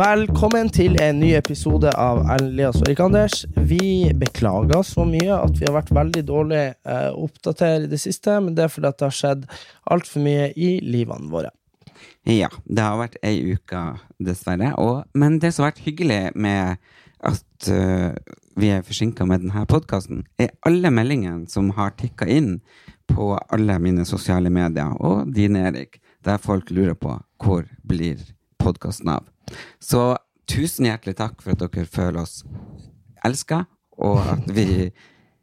Velkommen til en ny episode av Elias og Erik Anders. Vi beklager så mye at vi har vært veldig dårlig eh, oppdatert i det siste, men det er fordi det har skjedd altfor mye i livene våre. Ja, det har vært ei uke, dessverre. Og, men det som har vært hyggelig med at uh, vi er forsinka med denne podkasten, er alle meldingene som har tikka inn på alle mine sosiale medier, og dine, Erik, der folk lurer på hvor blir podkasten av. Så tusen hjertelig takk for at dere føler oss elska, og at vi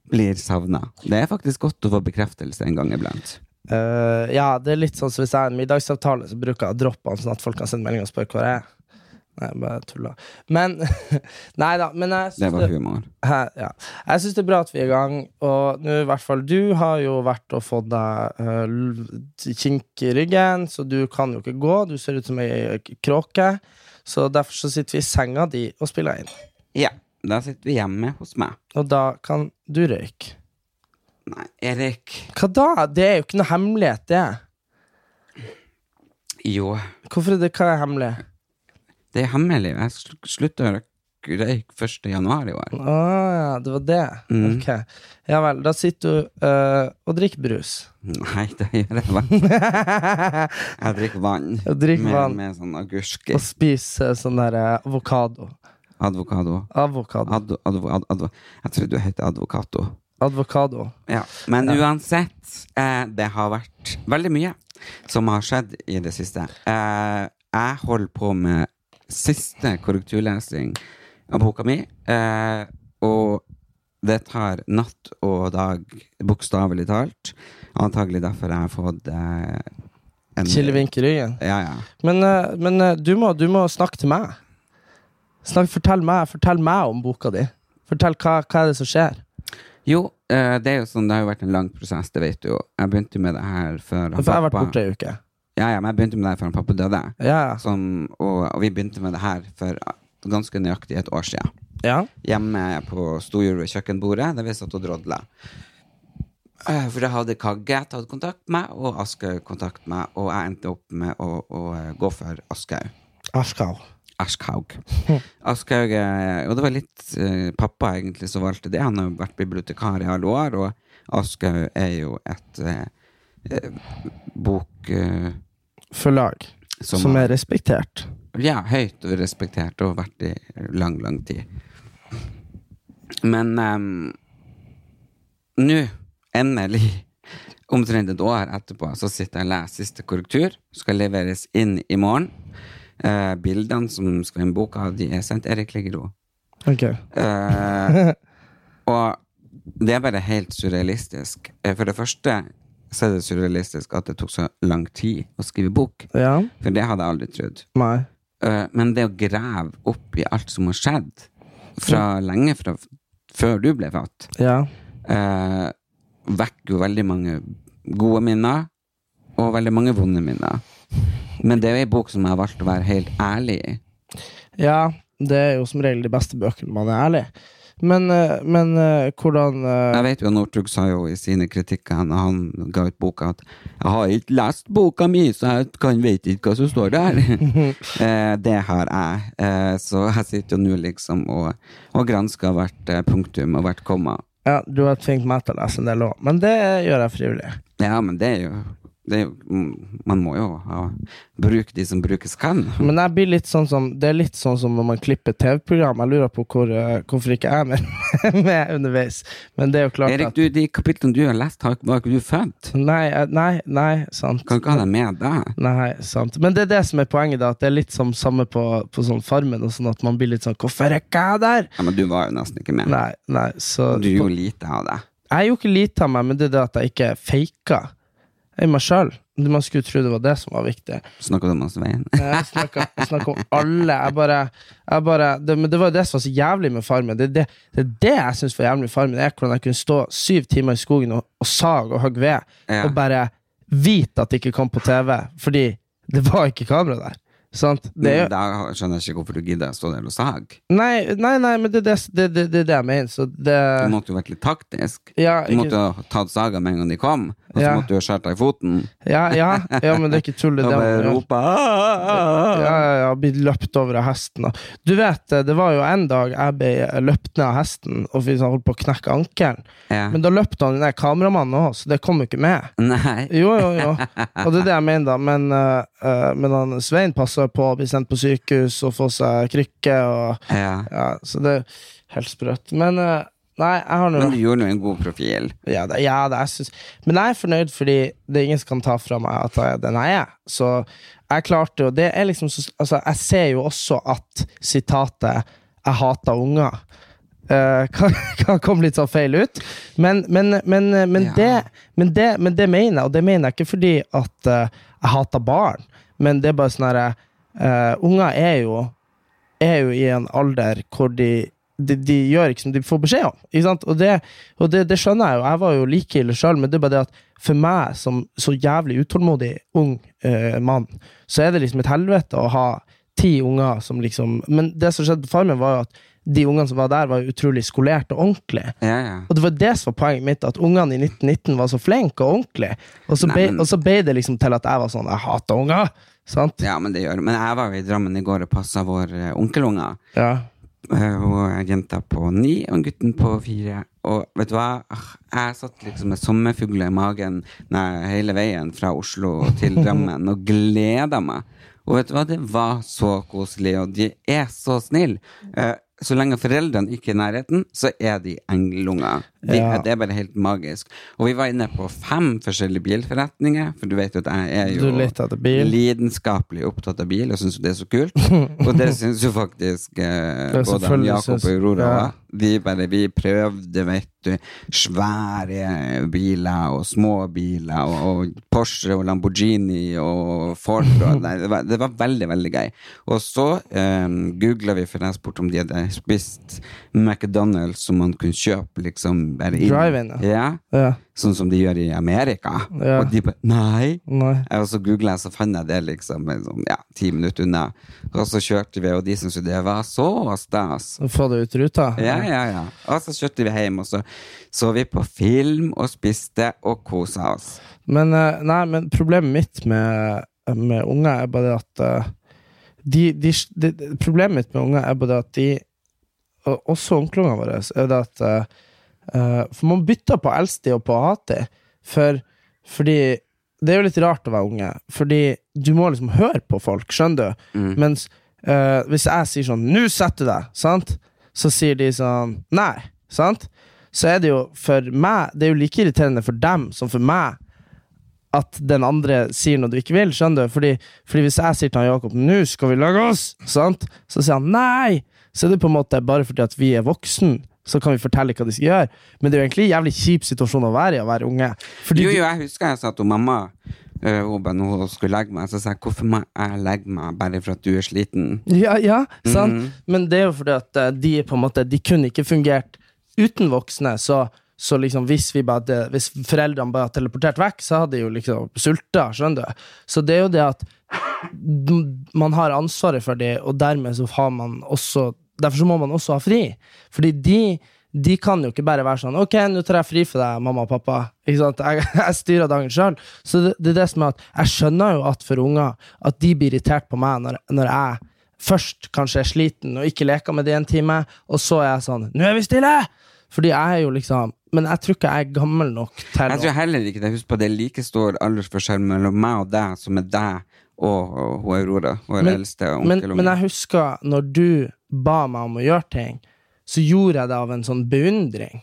blir savna. Det er faktisk godt å få bekreftelse en gang iblant. Uh, ja, det er litt sånn som hvis jeg har en middagsavtale, så bruker jeg å droppe den, sånn at folk kan sende melding og spørre hvor jeg er. Nei, bare tulla. Men Nei da. Men jeg Det var humor. Hæ, ja. Jeg syns det er bra at vi er i gang, og nå i hvert fall du har jo vært og fått deg uh, kink i ryggen, så du kan jo ikke gå. Du ser ut som ei kråke, så derfor så sitter vi i senga di og spiller inn. Ja, da sitter vi hjemme hos meg. Og da kan du røyke. Nei, Erik. Hva da? Det er jo ikke noe hemmelighet, det. Jo, Hvorfor er det hva er hemmelig? det er hemmelig. Jeg slutter å røyke røyk 1. januar i år. Å ja, det var det. Mm. Ok. Ja vel. Da sitter du uh, og drikker brus. Nei, det gjør jeg vann. Jeg drikker vann. Jeg drikker med, vann. med sånn agurk Og spiser sånn der eh, avokado. Advokado. Avokado. Ad, ad, advo. Jeg tror du heter advokato. Advokado. Ja. Men uansett, eh, det har vært veldig mye som har skjedd i det siste. Eh, jeg holder på med siste korrekturlesing av boka mi, eh, og det tar natt og dag, bokstavelig talt. Antagelig derfor jeg har fått eh, en Kilevink i ryggen. Ja, ja. Men, eh, men eh, du, må, du må snakke til meg. Snakk, fortell, meg fortell meg om boka di. Fortell hva, hva er det som skjer. Jo, eh, det er jo sånn, det har jo vært en lang prosess, det vet du jo. Jeg begynte med det her før han jeg har vært borte ei uke. Ja, ja, men jeg begynte med det her før han pappa døde. Ja, Som, og, og vi begynte med det her for ganske nøyaktig et år siden. ja. Hjemme på Storjulet kjøkkenbordet, der vi satt og drodla. Eh, For da hadde Kagge tatt kontakt med og Askaug kontakt med og jeg endte opp med å, å eh, gå for Askaug. Aschhaug. Aschhaug. Eh, Og det var litt pappa egentlig som valgte det. Han har jo vært bibliotekar i alle år, og Aschhaug er jo et eh, bok eh, Forlag. som, Som er respektert. Ja, høyt og respektert, og vært i lang, lang tid. Men um, nå, endelig, omtrent et år etterpå, så sitter jeg og leser siste korrektur. Skal leveres inn i morgen. Uh, bildene som skal inn i boka, de er sendt Erik Ligero. Ok. uh, og det er bare helt surrealistisk. Eh, For det første så er det surrealistisk at det tok så lang tid å skrive bok. Ja. For det hadde jeg aldri trodd. Nei. Eh, men det å grave opp i alt som har skjedd, fra lenge fra før du ble født, Ja. eh, vekker jo veldig mange gode minner, og veldig mange vonde minner. Men det er jo ei bok som jeg har valgt å være helt ærlig i. Ja, det er jo som regel de beste bøkene man er ærlig. Men, eh, men eh, hvordan eh, Jeg vet jo Northug sa jo i sine kritikker når han ga ut boka at 'Jeg har ikke lest boka mi, så jeg kan vet ikke hva som står der'. det har jeg. Så jeg sitter jo nå liksom og, og gransker hvert punktum og hvert komma. Ja, du har tvingt meg til å lese en del òg, men det gjør jeg frivillig. Ja, men det er jo det mm, man må jo ha, bruke de som brukes kan. Men jeg blir litt sånn som, det er litt sånn som når man klipper TV-program. Jeg lurer på hvor, eh, hvorfor ikke jeg er med, med underveis. Men det er jo klart Erik, at du, de kapitlene du har lest, var ikke du født? Nei, eh, nei, nei, sant. Kan ikke ha deg med da? Nei, sant. Men det er det som er poenget, da. At det er litt som samme på, på sånn Farmen, og sånn at man blir litt sånn Hvorfor er ikke jeg der? Ja, men du var jo nesten ikke med. Nei, nei, så Du gjorde lite av det. Jeg gjorde ikke lite av meg, men det er det at jeg ikke faka. Er meg sjøl. Man skulle tro det var det som var viktig. Snakka du om Svein? Jeg snakka om alle. Jeg bare, jeg bare det, Men det var det som var så jævlig med Farmen. Det, det, det er det jeg syns var jævlig med Farmen, er hvordan jeg kunne stå syv timer i skogen og, og sag og hogge ved, Ja. og bare vite at det ikke kom på TV, fordi det var ikke kamera der. Sant? Det men jo Da skjønner jeg ikke hvorfor du gidder å stå der og sag. Nei, nei, nei, men det er det, det, det, det, jeg mener. Så det Du måtte jo vært litt taktisk. ja, Du måtte måtte ha tatt saga med en gang de kom, og så Ja. måtte du ha skåret deg i foten. ja, ja, ja, men det er ikke tull. Det bare man rope «Ah!» Ja, ja, ja, blitt løpt over av hesten. Du vet, det var jo en dag jeg ble løpt ned av hesten og holdt på å knekke ankelen. Men da løpte han ned kameramannen òg, så det kom jo ikke med. Nei. Jo, jo, jo. Og det er det jeg mener, da. Men, eh, eh, men han Svein passer på å bli sendt på sykehus og få seg krykke. Og, Ja. ja, så det er helt sprøtt. Men eh, nei, jeg har noe. Men du gjorde nå en god profil. ja, det, ja, det, jeg synes, men jeg er fornøyd fordi det er ingen som kan ta fra meg at jeg er den jeg er. Så jeg klarte jo det er liksom så, altså, Jeg ser jo også at sitatet 'jeg hater unger' eh, kan, kan komme litt sånn feil ut. Men, men, men, men, Ja. det, men, det, men det mener jeg, og det mener jeg ikke fordi at eh, jeg hater barn, men det er bare sånn herre eh, Unger er jo er jo i en alder hvor de de, de gjør ikke som de får beskjed om. Og, det, og det, det skjønner jeg jo. Jeg var jo like ille sjøl, men det er bare det at for meg som så jævlig utålmodig ung eh, mann, så er det liksom et helvete å ha ti unger som liksom Men det som skjedde på Farmen, var jo at de ungene som var der, var utrolig skolerte og ordentlige. Ja, ja. Og det var det som var poenget mitt, at ungene i 1919 var så flinke og ordentlige. Og så Nei, men- og så ble det liksom til at jeg var sånn Jeg hater unger! Sant? ja, men det gjør Men jeg var jo i Drammen i går og passa vår onkelunge, onkelunger. Ja. Eh, Og jenta på ni og gutten på fire. Og vet du hva? Ah, Jeg satt liksom med sommerfugler i magen nei, hele veien fra Oslo til Drammen og gleda meg. Og vet du hva? Det var så koselig, og de er så snille. Eh, Så lenge foreldrene ikke er i nærheten, så er de englunger. De, Ja. Det er bare helt magisk. Og vi var inne på fem forskjellige bilforretninger, for du vet jo at jeg er jo lidenskapelig opptatt av bil og syns det er så kult. Og det syns jo faktisk eh, både Jakob og Aurora. ja. Vi bare vi prøvde, vet du, svære biler og små biler og, og Porsche og Lamborghini og Ford. Og, nei, det, var, det var veldig, veldig gøy. Og så eh, googla vi, for jeg spurte om de hadde spist McDonald's som man kunne kjøpe liksom bare inn. Drive-in, ja. ja. Sånn som de gjør i Amerika. Ja. Og de bare Nei! Nei. Og så googla jeg, så fant jeg det liksom sånn, ja, ti minutter unna. Og så kjørte vi, og de syntes jo det var så stas. Få det ut ruta? Ja, ja, ja. Og så kjørte vi hjem, og så så vi på film og spiste og kosa oss. Men, eh, nei, men problemet mitt med, med unger er bare at eh, de, de, de, Problemet mitt med unger er bare at de og Også onklene våre, er det at eh, For man bytter på elsti og på hati. For, fordi det er jo litt rart å være unge, fordi du må liksom høre på folk, skjønner du? Mm. Mens uh, hvis jeg sier sånn 'Nå setter du deg', sant? så sier de sånn 'Nei', sant? Så er det jo for meg Det er jo like irriterende for dem som for meg at den andre sier noe du ikke vil, skjønner du? Fordi, fordi hvis jeg sier til han Jakob 'Nå skal vi lage oss', sant? så sier han 'nei'. Så er det på en måte bare fordi at vi er voksen, så kan vi fortelle hva de skal gjøre. Men det er jo egentlig en jævlig kjip situasjon å være i, å være unge. Fordi Jo, jo, jeg husker jeg sa til mamma hun når hun skulle legge meg, så sa jeg hvorfor må jeg legge meg bare for at du er sliten? Ja, ja, sant? Mhm. Men det er jo fordi at eh, de på en måte De kunne ikke fungert uten voksne, så, så liksom hvis hadde Hvis foreldrene bare hadde teleportert vekk, så hadde de jo liksom sulta, skjønner du? Så det er jo det at man har ansvaret for det, og dermed så har man også Derfor så må man også ha fri. Fordi de de kan jo ikke bare være sånn Ok, nå tar jeg fri for deg, mamma og pappa. Ikke sant? Jeg, jeg styrer dagen sjøl. Så det, det er det som er at jeg skjønner jo at for unger at de blir irritert på meg når, når jeg først kanskje er sliten og ikke leker med det en time, og så er jeg sånn Nå er vi stille! Fordi jeg er jo liksom Men jeg tror ikke jeg er gammel nok til Jeg tror heller ikke det. Husk på det er like stor aldersforskjell mellom meg og deg som er deg og, og og Aurora, vår Men- eldste onkel. Men, men jeg husker når du ba meg om å gjøre ting, så gjorde jeg det av en sånn beundring.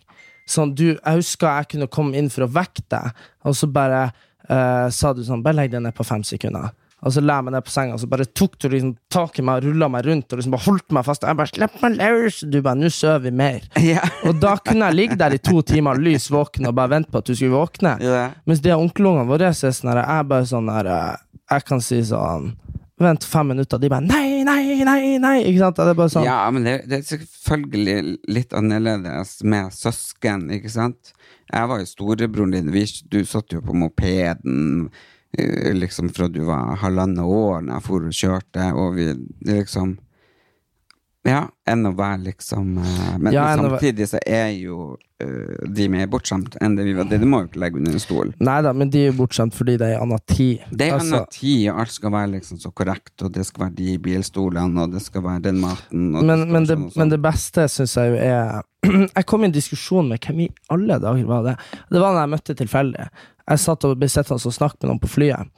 Sånn, du, jeg husker jeg kunne komme inn for å vekke deg, og så bare uh, sa du sånn Bare legg deg ned på fem sekunder. Og så la jeg meg ned på senga, og så bare tok du liksom tak i meg og rulla meg rundt og liksom bare holdt meg fast. Og jeg bare 'Slipp meg løs!' Du bare 'Nå sover vi mer'. Ja. Og da kunne jeg ligge der i to timer, lys våken, og bare vente på at du skulle våkne. Ja. Mens de onkelungene våre er sånn her, jeg er bare sånn her eh, Jeg kan si sånn Vent fem minutter, de bare nei, nei, nei, nei. Ikke sant? Det er bare sånn. Ja, men det, det er selvfølgelig litt annerledes med søsken, ikke sant? Jeg var jo storebroren din, vi, du satt jo på mopeden eh, liksom fra du var halvannet år når jeg for og kjørte, og vi liksom Ja, enn å være liksom eh, Men Ja, samtidig så er jo de mer bortskjemt enn det vi var. Det, det må jo ikke legge under en stol. Nei da, men de er bortskjemt fordi det er annen tid. Det er Altså, annen tid, og alt skal være liksom så korrekt, og det skal være de bilstolene, og det skal være den maten men, men, det, sånn og sånn. men det beste syns jeg jo er Jeg kom i en diskusjon med hvem i alle dager var det? Det var da jeg møtte tilfeldig. Jeg satt og ble sittende og snakke med noen på flyet.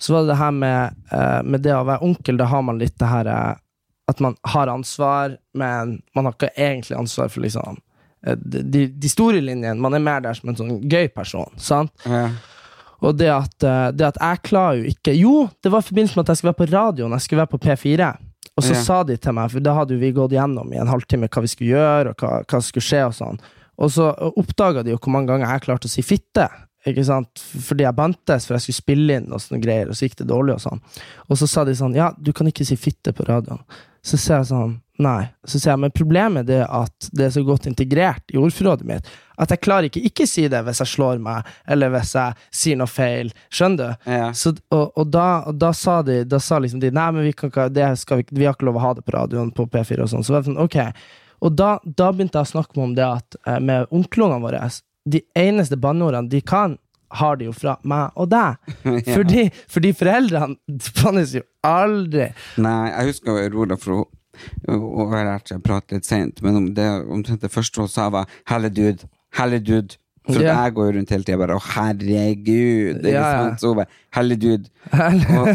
Så var det det her med, eh, med det å være onkel, da har man litt det her eh, at man har ansvar, men man har ikke egentlig ansvar for liksom eh, de, de store linjene. Man er mer der som en sånn gøy person. sant? Ja. Og det at, eh, det at jeg klarer jo ikke Jo, det var i forbindelse med at jeg skulle være på radioen, jeg skulle være på P4. Og så Ja. sa de til meg, for da hadde vi gått gjennom i en halvtime hva vi skulle gjøre, og hva, hva som skulle skje og sånn. Og så oppdaga de jo hvor mange ganger jeg klarte å si fitte. Ikke sant? Fordi jeg bantes, for jeg skulle spille inn og sånne greier, og så gikk det dårlig og sånn. Og så sa de sånn, ja, du kan ikke si fitte på radioen. Så ser jeg sånn, nei. Så sier jeg, men problemet er at det er så godt integrert i ordforrådet mitt, at jeg klarer ikke ikke si det hvis jeg slår meg, eller hvis jeg sier noe feil. Skjønner du? Ja. Så, og, og, da, og da sa de Da sa liksom de Nei, men vi, kan det skal vi, vi har ikke lov å ha det på radioen på P4 og sånn. Så var det sånn, ok Og da, da begynte jeg å snakke om det at eh, med onkelungene våre De eneste banneordene de kan, har de jo fra meg og deg. Fordi, fordi foreldrene bannes jo aldri. Nei, jeg husker Aurora for å å jeg lærte å prate litt sent, men om det, omtrent det første hun sa, var 'helle dude', 'helle dude'. For Ja. jeg går rundt hele tida bare 'å, herregud'. Ikke Ja, ja. sant? Så bare 'helle dude'. og,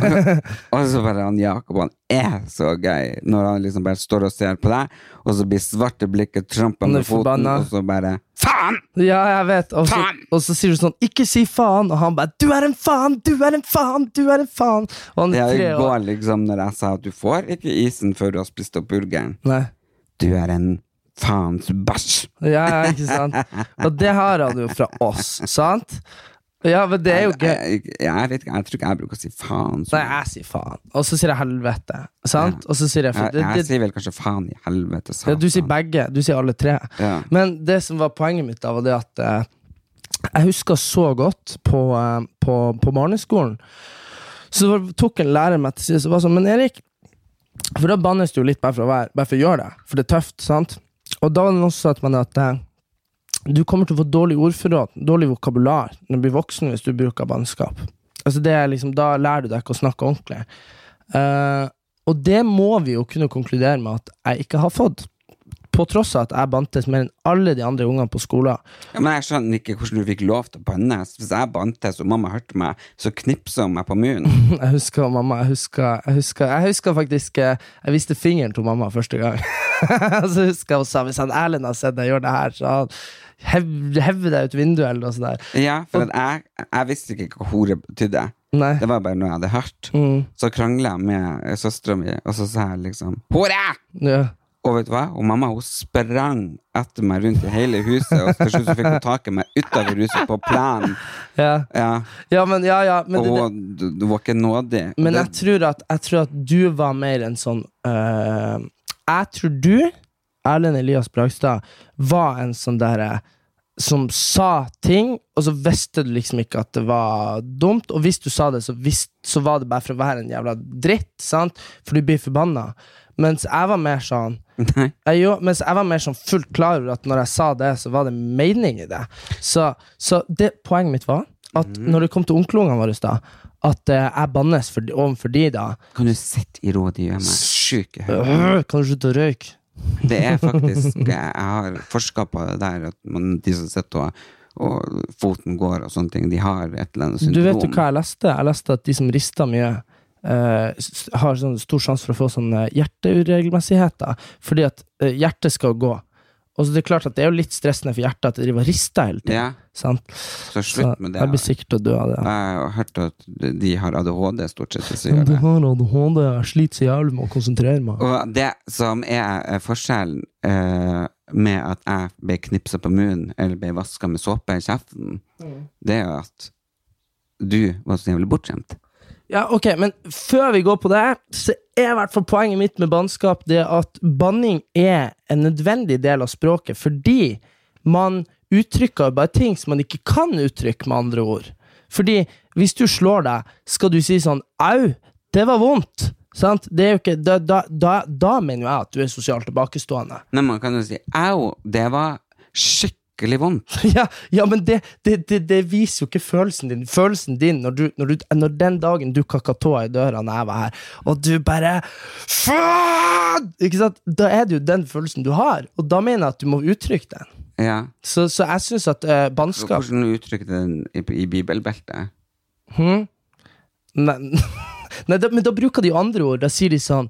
og så bare han Jakob, han er så gøy når han liksom bare står og ser på deg, og så blir svarte blikket trampa med foten, forbanna. og så bare 'faen'! Ja, jeg vet. Og så, og så sier du sånn 'ikke si faen', og han bare 'du er en faen, du er en faen, du er en faen'. Og han Ja, I går, liksom, når jeg sa at du får ikke isen før du har spist opp burgeren. Nei. Du er en faens bæsj. Ja, ja, ikke sant? Og det har han jo fra oss, sant? Ja, men det er jo gøy. Jeg, jeg, jeg vet ikke, jeg tror ikke jeg bruker å si faen. så Nei, jeg sier faen. Og så sier jeg helvete. Sant? Og så sier jeg det, jeg jeg sier vel kanskje faen i helvete. ja, Du sier begge. Du sier alle tre. Ja. Men det som var poenget mitt, da var det at eh, jeg husker så godt på, eh, på, på barneskolen. Så var- tok en lærer meg til side og var sånn Men Erik, for da bannes du jo litt bare for å, være, bare for å gjøre det. For det er tøft, sant? Og da var det noen som sa at eh, du kommer til å få dårlig ordforråd, dårlig vokabular, når du blir voksen hvis du bruker bannskap. Altså liksom, da lærer du deg ikke å snakke ordentlig. Eh, og det må vi jo kunne konkludere med at jeg ikke har fått. På tross av at jeg bantes mer enn alle de andre ungene på skolen. Ja, men jeg skjønner ikke hvordan du fikk lov til å bannes. Hvis jeg bantes og mamma hørte meg, så knipsa hun meg på munnen. Jeg husker mamma, jeg husker, jeg husker, jeg husker faktisk eh, Jeg viste fingeren til mamma første gang. så husker jeg hun sa hvis han Erlend har sett deg gjøre det her, så han hev- hever deg ut vinduet eller noe sånt der. Ja, for jeg, jeg visste ikke hva hore betydde. Nei. Det var bare noe jeg hadde hørt. Mm, Så krangla jeg med søstera mi, og så sa jeg liksom 'hore'! ja. Og vet du hva? Og mamma hun sprang etter meg rundt i hele huset, og til slutt så fikk hun tak i meg utover huset, på plenen. Ja. Ja. ja, men ja, ja. Men, Og du, du var ikke nådig. men Det- jeg, tror at, jeg tror at du var mer en sånn øh, Jeg tror du, Erlend Elias Bragstad, var en sånn derre som sa ting, og så visste du liksom ikke at det var dumt. Og hvis du sa det, så, visst, så var det bare for å være en jævla dritt, sant? For du blir forbanna. Mens jeg var mer sånn Nei. jeg, jo, mens jeg var mer sånn fullt klar over at når jeg sa det, så var det mening i det. Så, så det poenget mitt var at når det kom til onkelungene våre, da, at eh, jeg bannes for, overfor de da Kan du sitte i ro? De gjør meg sjuk i hodet. øh, Kan du slutte å røyke? Det er faktisk jeg har forska på det der, at man, de som sitter og, og foten går og sånne ting, de har et eller annet syndrom. Du vet jo hva jeg leste? Jeg leste at de som rister mye, eh, har sånn stor sjanse for å få sånne hjerteuregelmessigheter, fordi at eh, hjertet skal gå. Og så det er klart at det er jo litt stressende for hjertet at det driver og rister hele tiden. Ja, Sant? så slutt med det. jeg blir sikkert å dø av det. Jeg har hørt at de har ADHD, stort sett, hvis de har ADHD, jeg sliter så jævlig med å konsentrere meg. Og det som er forskjellen uh, med at jeg ble knipsa på munnen eller ble vaska med såpe i kjeften, det er jo at du var så jævlig bortskjemt. Ja, ok, men før vi går på det, så er i hvert fall poenget mitt med bannskap det at banning er en nødvendig del av språket, fordi man uttrykker bare ting som man ikke kan uttrykke med andre ord. Fordi hvis du slår deg, skal du si sånn au, det var vondt. Sant? Det er jo ikke, da, da, da, da mener jeg at du er sosialt tilbakestående. Nei, man kan jo si au, det var skikkelig vondt. Ja, ja men det, det, det, det viser jo ikke følelsen din. Følelsen din når, du, når, du, når den dagen du kakka tåa i døra når jeg var her, og du bare Faen! Ikke sant? Da er det jo den følelsen du har, og da mener jeg at du må uttrykke den. Ja. Så, så jeg syns at uh, bannskap Hvordan uttrykte den i, i bibelbeltet? Nei, nei da, men da bruker de andre ord. Da sier de sånn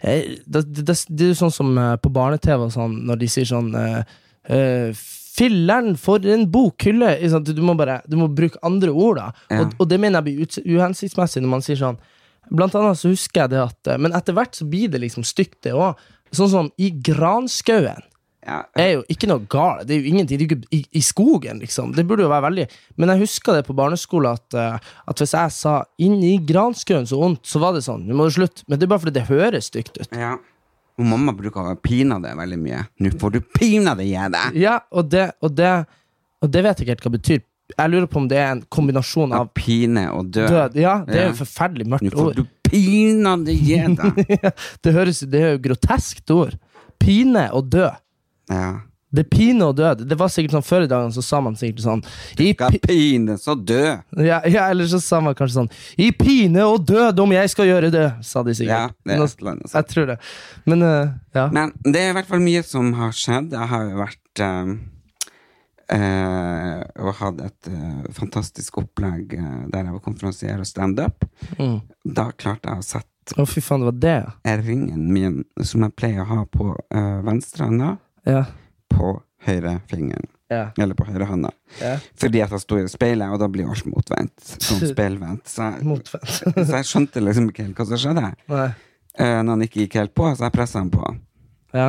eh, da, det, er jo sånn som uh, på barne-TV sånn, når de sier sånn uh, eh, Filler'n, for en bokhylle! Du må bare Du må bruke andre ord, da. Ja. Og, og det mener jeg blir uhensiktsmessig når man sier sånn Blant annet så husker jeg det at eh, Men etter hvert så blir det liksom stygt, det òg. Sånn som i granskauen Ja, er jo ikke noe galt. Det er jo ingenting det er jo ikke i, i skogen, liksom. Det burde jo være veldig Men jeg husker det på barneskolen at, eh, at hvis jeg sa 'inni granskauen så vondt', så var det sånn. Nå må du slutte. Men det er bare fordi det høres stygt ut. ja. Og mamma bruker å pine deg veldig mye. Nå får du pinadø gi deg! Ja, og det, og det Og det vet jeg ikke helt hva det betyr. Jeg lurer på om det er en kombinasjon Av av pine og død. død Ja, det er jo forferdelig et forferdelig Nå får du pinadø gi deg! det høres Det er jo groteskt ord. Pine og død. Ja. Det er pine og død. Det var sikkert sånn Før i dagen så sa man sikkert sånn I Skal pine så dø! Ja, ja, eller så sa man kanskje sånn I pine og død om jeg skal gjøre det, sa de sikkert. Ja, det er et eller annet jeg tror det. Men uh, ja. Men det er i hvert fall mye som har skjedd. Jeg har jo vært uh, uh, og hatt et fantastisk opplegg der jeg var konferansier og standup. Mm. Da klarte jeg å sette Å, fy faen, det var det, ringen min, som jeg pleier å ha på uh, venstrehånda, Ja. På høyrefingeren. ja. Eller på høyrehånda. ja. Fordi at jeg sto i speilet, og da blir alt motvendt. Sånn speilvendt. Så, jeg- så jeg skjønte liksom ikke helt hva som skjedde. Nei. Eh, når han ikke gikk helt på, så jeg pressa han på. Ja.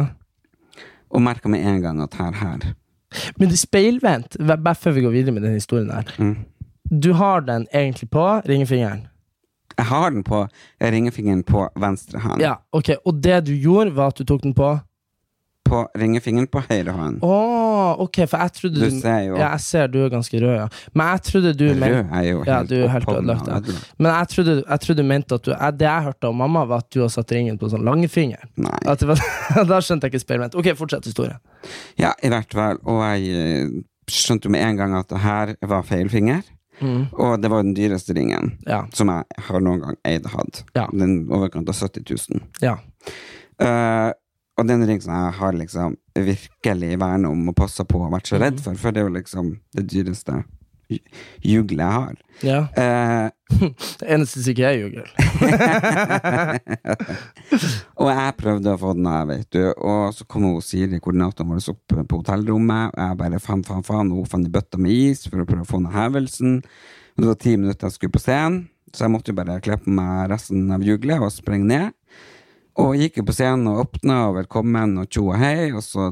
Og merka med en gang at her, her Men det speilvendt, bare før vi går videre med den historien her. mm. Du har den egentlig på ringefingeren. Jeg har den på ringefingeren på venstre hånd. Ja, ok. Og det du gjorde, var at du tok den på På ringefingeren på høyre hånd. Oh, ok, for jeg trodde Du ser jo. Ja, jeg ser du er ganske rød, ja. Men jeg trodde du men- Rød er jo helt Ja, du er helt ødelagt, ja. Men jeg trodde, jeg trodde du mente at du jeg, Det jeg hørte av mamma, var at du har satt ringen på sånn langfinger. Nei. Var, da skjønte jeg ikke spørsmålet Ok, fortsett historien. Ja, i hvert fall. Og jeg eh, skjønte jo med en gang at det her var feil finger. Mm. Og det var den dyreste ringen Ja. som jeg har noen gang eid hatt. Ja. Den overkant av 70 000. Ja. Eh, og det er en ring som jeg har liksom virkelig vernet om og passa på og vært så Mhm. redd for, for det er jo liksom det dyreste ju- juglet jeg har. ja. Uh, eneste som ikke er jugel. og jeg prøvde å få den av, vet du. Og så kom hun Siri, koordinatoren vår, opp på hotellrommet. Og jeg bare faen, faen, faen. Hun fant i bøtte med is for å prøve å få ned hevelsen. Men det var ti minutter jeg skulle på scenen, så jeg måtte jo bare kle på meg resten av juglet og sprenge ned. Og gikk jo på scenen og åpna og velkommen og tjo og hei. Og så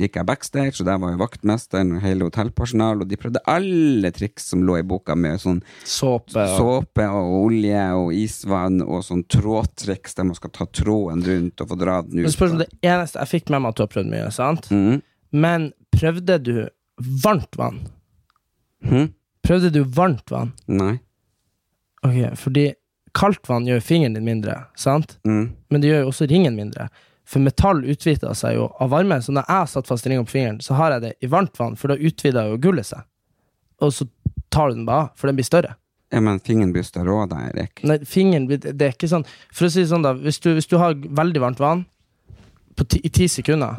gikk jeg backstage, og der var jo vaktmesteren og hele hotellpersonalet, og de prøvde alle triks som lå i boka med sånn Såpe og såpe og olje og isvann og sånn trådtriks der man skal ta tråden rundt og få dra den Men ut. spørsmålet, Det eneste Jeg fikk med meg at du har prøvd mye, sant? Mm. Men prøvde du varmt vann? Mhm. Prøvde du varmt vann? Nei. Ok, fordi kaldt vann gjør fingeren din mindre, sant? Mm. Men det gjør jo også ringen mindre. For metall utvider seg jo av varme, så når jeg satt fast ringen på fingeren, så har jeg det i varmt vann, for da utvider jo gullet seg. Og så tar du den bare av, for den blir større. Ja, men fingeren blir større òg, da, Erik. Nei, fingeren blir Det er ikke sånn For å si det sånn, da. Hvis du, hvis du har veldig varmt vann, på ti, i ti sekunder,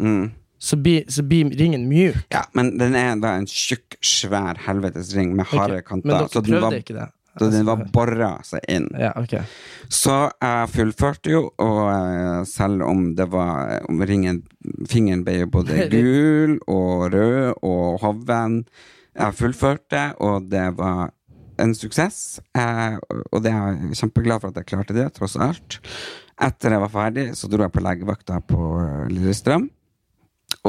så, blir, så blir ringen mjuk. Ja, men den er da en tjukk, svær helvetes ring med harde okay, kanter. Men dere så den prøvde var, ikke det? Så den var bora seg inn. Ja, okay. Så jeg fullførte jo, og eh, selv om det var om ringen Fingeren ble jo både gul og rød og hoven. Jeg fullførte, og det var en suksess. Eh, og det er jeg kjempeglad for at jeg klarte det, tross alt. Etter jeg var ferdig, så dro jeg på legevakta på eh, Lillestrøm.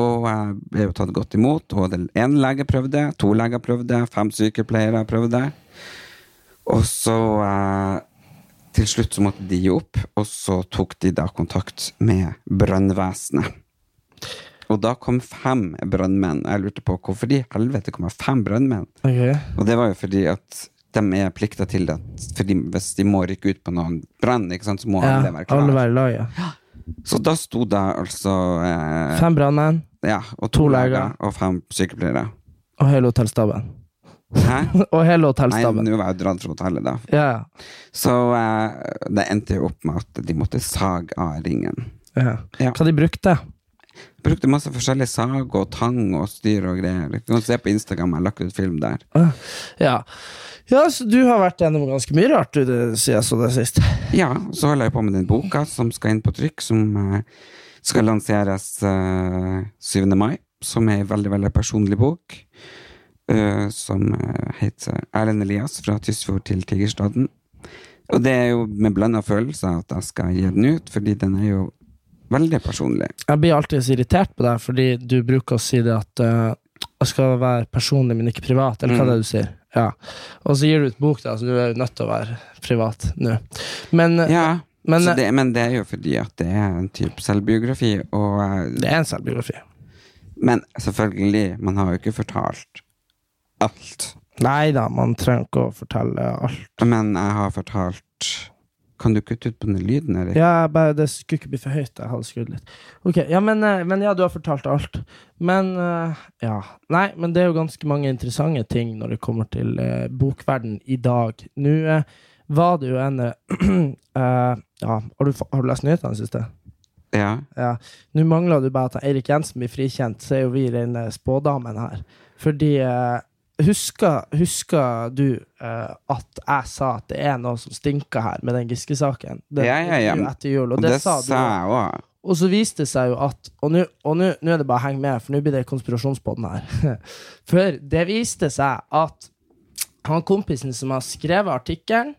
Og jeg ble jo tatt godt imot, og én lege prøvde, to leger prøvde, fem sykepleiere prøvde. Og så eh, til slutt så måtte de gi opp, og så tok de da kontakt med brannvesenet. Og da kom fem brannmenn. Jeg lurte på hvorfor de i helvete kom fem brannmenn. Okay. Og det var jo fordi at de er plikta til det. Fordi hvis de må rykke ut på noen brann, ikke sant, så må Ja, alle være klare. alle være lag, ja. Så da sto det altså eh, Fem brannmenn ja, og to to leger og fem sykepleiere. og hele hotellstaben. Og hele hotellstaben. Nei, nå var jeg dratt fra hotellet, da. Ja, Så uh, det endte jo opp med at de måtte sage av ringen. ja. Ja. Hva de brukte? Brukte masse forskjellige sag og tang og styr og greier. Du kan se på Instagram, jeg har lagt ut film der. Ja. ja, så du har vært gjennom ganske mye rart, du, det, siden jeg så det sist. Ja, så holder jeg på med den boka som skal inn på trykk, som eh, skal lanseres eh, 7. mai. Som er en veldig, veldig personlig bok. Eh, som eh, heter Erlend Elias fra Tysfjord til Tigerstaden. Og det er jo med blanda følelser at jeg skal gi den ut, fordi den er jo veldig personlig. Jeg blir alltid så irritert på deg, fordi du bruker å si det at uh, jeg skal være personlig, men ikke privat, eller hva Mm. det er du sier. Ja. Og så gir du ut bok, da, så du er jo nødt til å være privat nå. Men, Ja, men det, men det er jo fordi at det er en type selvbiografi, og uh, det er en selvbiografi. Men selvfølgelig, man har jo ikke fortalt alt. Nei da, man trenger ikke å fortelle alt. Men jeg har fortalt Kan du kutte ut på den lyden, Erik? Ja, bare, det skulle ikke bli for høyt. Jeg hadde skrudd litt. Ok, ja, men, eh, men ja, du har fortalt alt. Men eh, ja. Nei, men det er jo ganske mange interessante ting når det kommer til uh, bokverden i dag. Nå eh, var det jo en uh, eh, Ja, har du, har du lest nyhetene i det siste? Ja. Ja. Nå mangler du bare at Eirik Jensen blir frikjent, så er jo vi rene spådamen her. Fordi eh, Husker, husker du uh, at jeg sa at det er noe som stinker her med den Giske-saken? Ja, ja, ja. Etter jul, og, det, det sa du. òg. Og så viste det seg jo at Og nå er det bare å henge med, for nå blir det konspirasjonspodden her. For det viste seg at han kompisen som har skrevet artikkelen,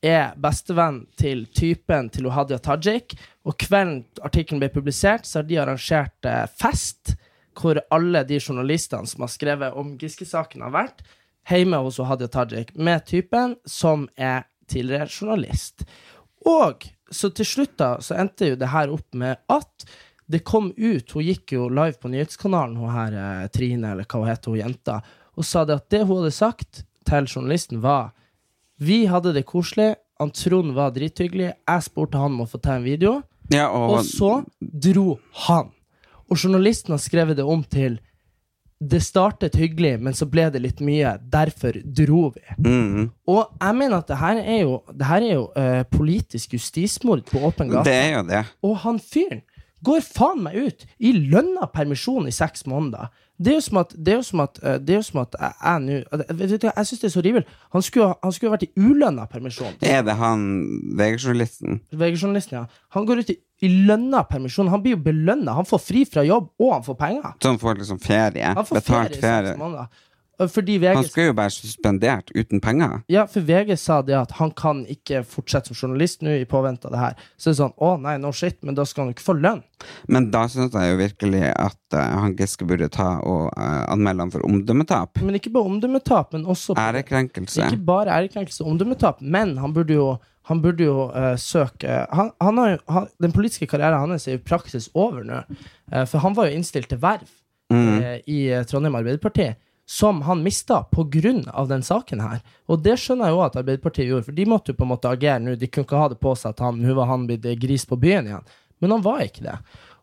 er bestevenn til typen til Hadia Tajik. Og kvelden artikkelen ble publisert, så har de arrangert eh, fest hvor alle de journalistene som har skrevet om Giske-saken, har vært hjemme hos Hadia Tajik med typen som er tidligere journalist. Og så til slutt da, så endte jo det her opp med at det kom ut Hun gikk jo live på nyhetskanalen, hun her eh, Trine, eller hva hun heter, hun jenta, og sa det at det hun hadde sagt til journalisten, var Vi hadde det koselig, han Trond var drithyggelig, jeg spurte han om å få ta en video, Ja, og, og så dro han. Og journalisten har skrevet det om til Det startet hyggelig, men så ble det litt mye. Derfor dro vi. mm, Og jeg mener at det her er jo, det her er jo uh, politisk justismord på åpen gate. Det er jo det. Og han fyren går faen meg ut i lønna permisjon i seks måneder. Det er jo som at, det er jo som at, eh, det er jo som at jeg, nå Jeg, Jeg syns det er så rivel Han skulle, ha- han skulle ha vært i ulønna permisjon. Er det han VG-journalisten? VG-journalisten, ja. Han går ut i, i lønna permisjon. Han blir jo belønna. Han får fri fra jobb, og han får penger. Så han får liksom ferie? Han får Betalt ferie ferie? VG Han skulle jo være suspendert uten penger. Ja, for VG sa det at han kan ikke fortsette som journalist nå i påvente av det her. Så det er sånn, å nei, no shit, men da skal han jo ikke få lønn. Men da syns jeg jo virkelig at uh, han Giske burde ta og uh, anmelde han for omdømmetap. Men ikke bare omdømmetap, men også Ærekrenkelse. Ikke bare ærekrenkelse omdømmetap, men han burde jo, han burde jo uh, søke han, han har jo, han, Den politiske karrieren hans er jo i praksis over nå. Uh, for han var jo innstilt til verv eh, i eh, Trondheim Arbeiderparti, som han mista pga. den saken her. Og det skjønner jeg jo at Arbeiderpartiet gjorde, for de måtte jo på en måte agere nå. De kunne ikke ha det på seg at han, nå var han blitt gris på byen igjen. Men han var ikke det.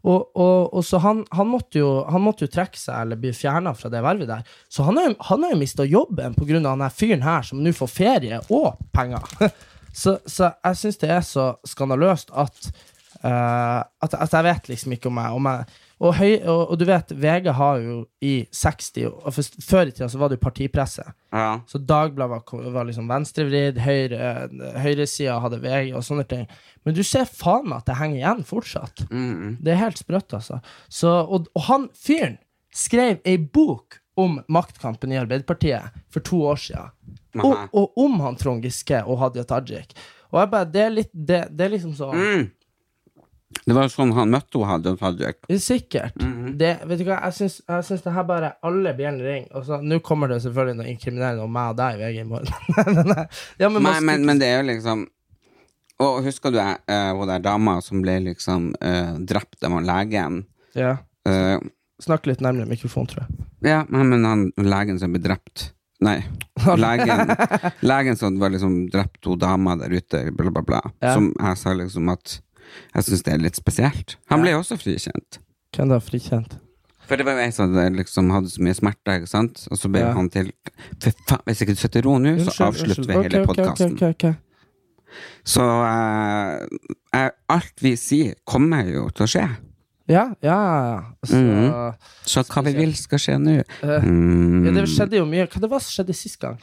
Og, og, og så han, han, måtte jo, han måtte jo trekke seg eller bli fjerna fra det vervet der. Så han har jo, han har jo mista jobben pga. han her fyren her som nå får ferie og penger. så, så jeg syns det er så skandaløst at uh, at, at jeg vet liksom ikke om jeg, om jeg og, høy, og, og du vet, VG har jo i 60 og for, Før i tida så var det jo partipresse. Ja. Så Dagbladet var, var liksom venstrevridd, høyre, høyresida hadde VG og sånne ting. Men du ser faen meg at det henger igjen fortsatt. Mm. Det er helt sprøtt, altså. Så, og, og han fyren skrev ei bok om maktkampen i Arbeiderpartiet for to år siden. Og, og om han Trond Giske og Hadia Tajik. Og jeg bare, det er litt Det, det er liksom sånn Mm. Det var jo sånn han møtte Hadia Tajik. Sikkert. det, vet du hva, jeg syns, jeg syns det her bare alle bjellene ringer. Og så- Nå kommer det selvfølgelig noe inkriminerende om meg og deg i VG i morgen. ja, men Nei, men, men det er jo liksom Og husker du eh, hun der dama som ble liksom uh, drept av legen? ja. Eh, Snakk litt nærmere mikrofonen, tror jeg. ja, men han legen som ble drept Nei. Legen, legen som var liksom drept to damer der ute, bla, bla, bla. Ja. Som jeg sa liksom at jeg syns det er litt spesielt. Han ble jo også frikjent. Hvem da? Frikjent? For det var jo ei som liksom hadde så mye smerter, ikke sant? Og så ble Ja. han til For faen, hvis ikke du setter ro nå, så avslutter vi hele Ok, ok, ok, podkasten. ok, ok. Så eh, alt vi sier, kommer jo til å skje. Ja, ja, ja. Så, Altså, Mhm. Så hva vi vil skal skje nå. eh, Mm. ja, det skjedde jo mye. Hva det var som skjedde sist gang?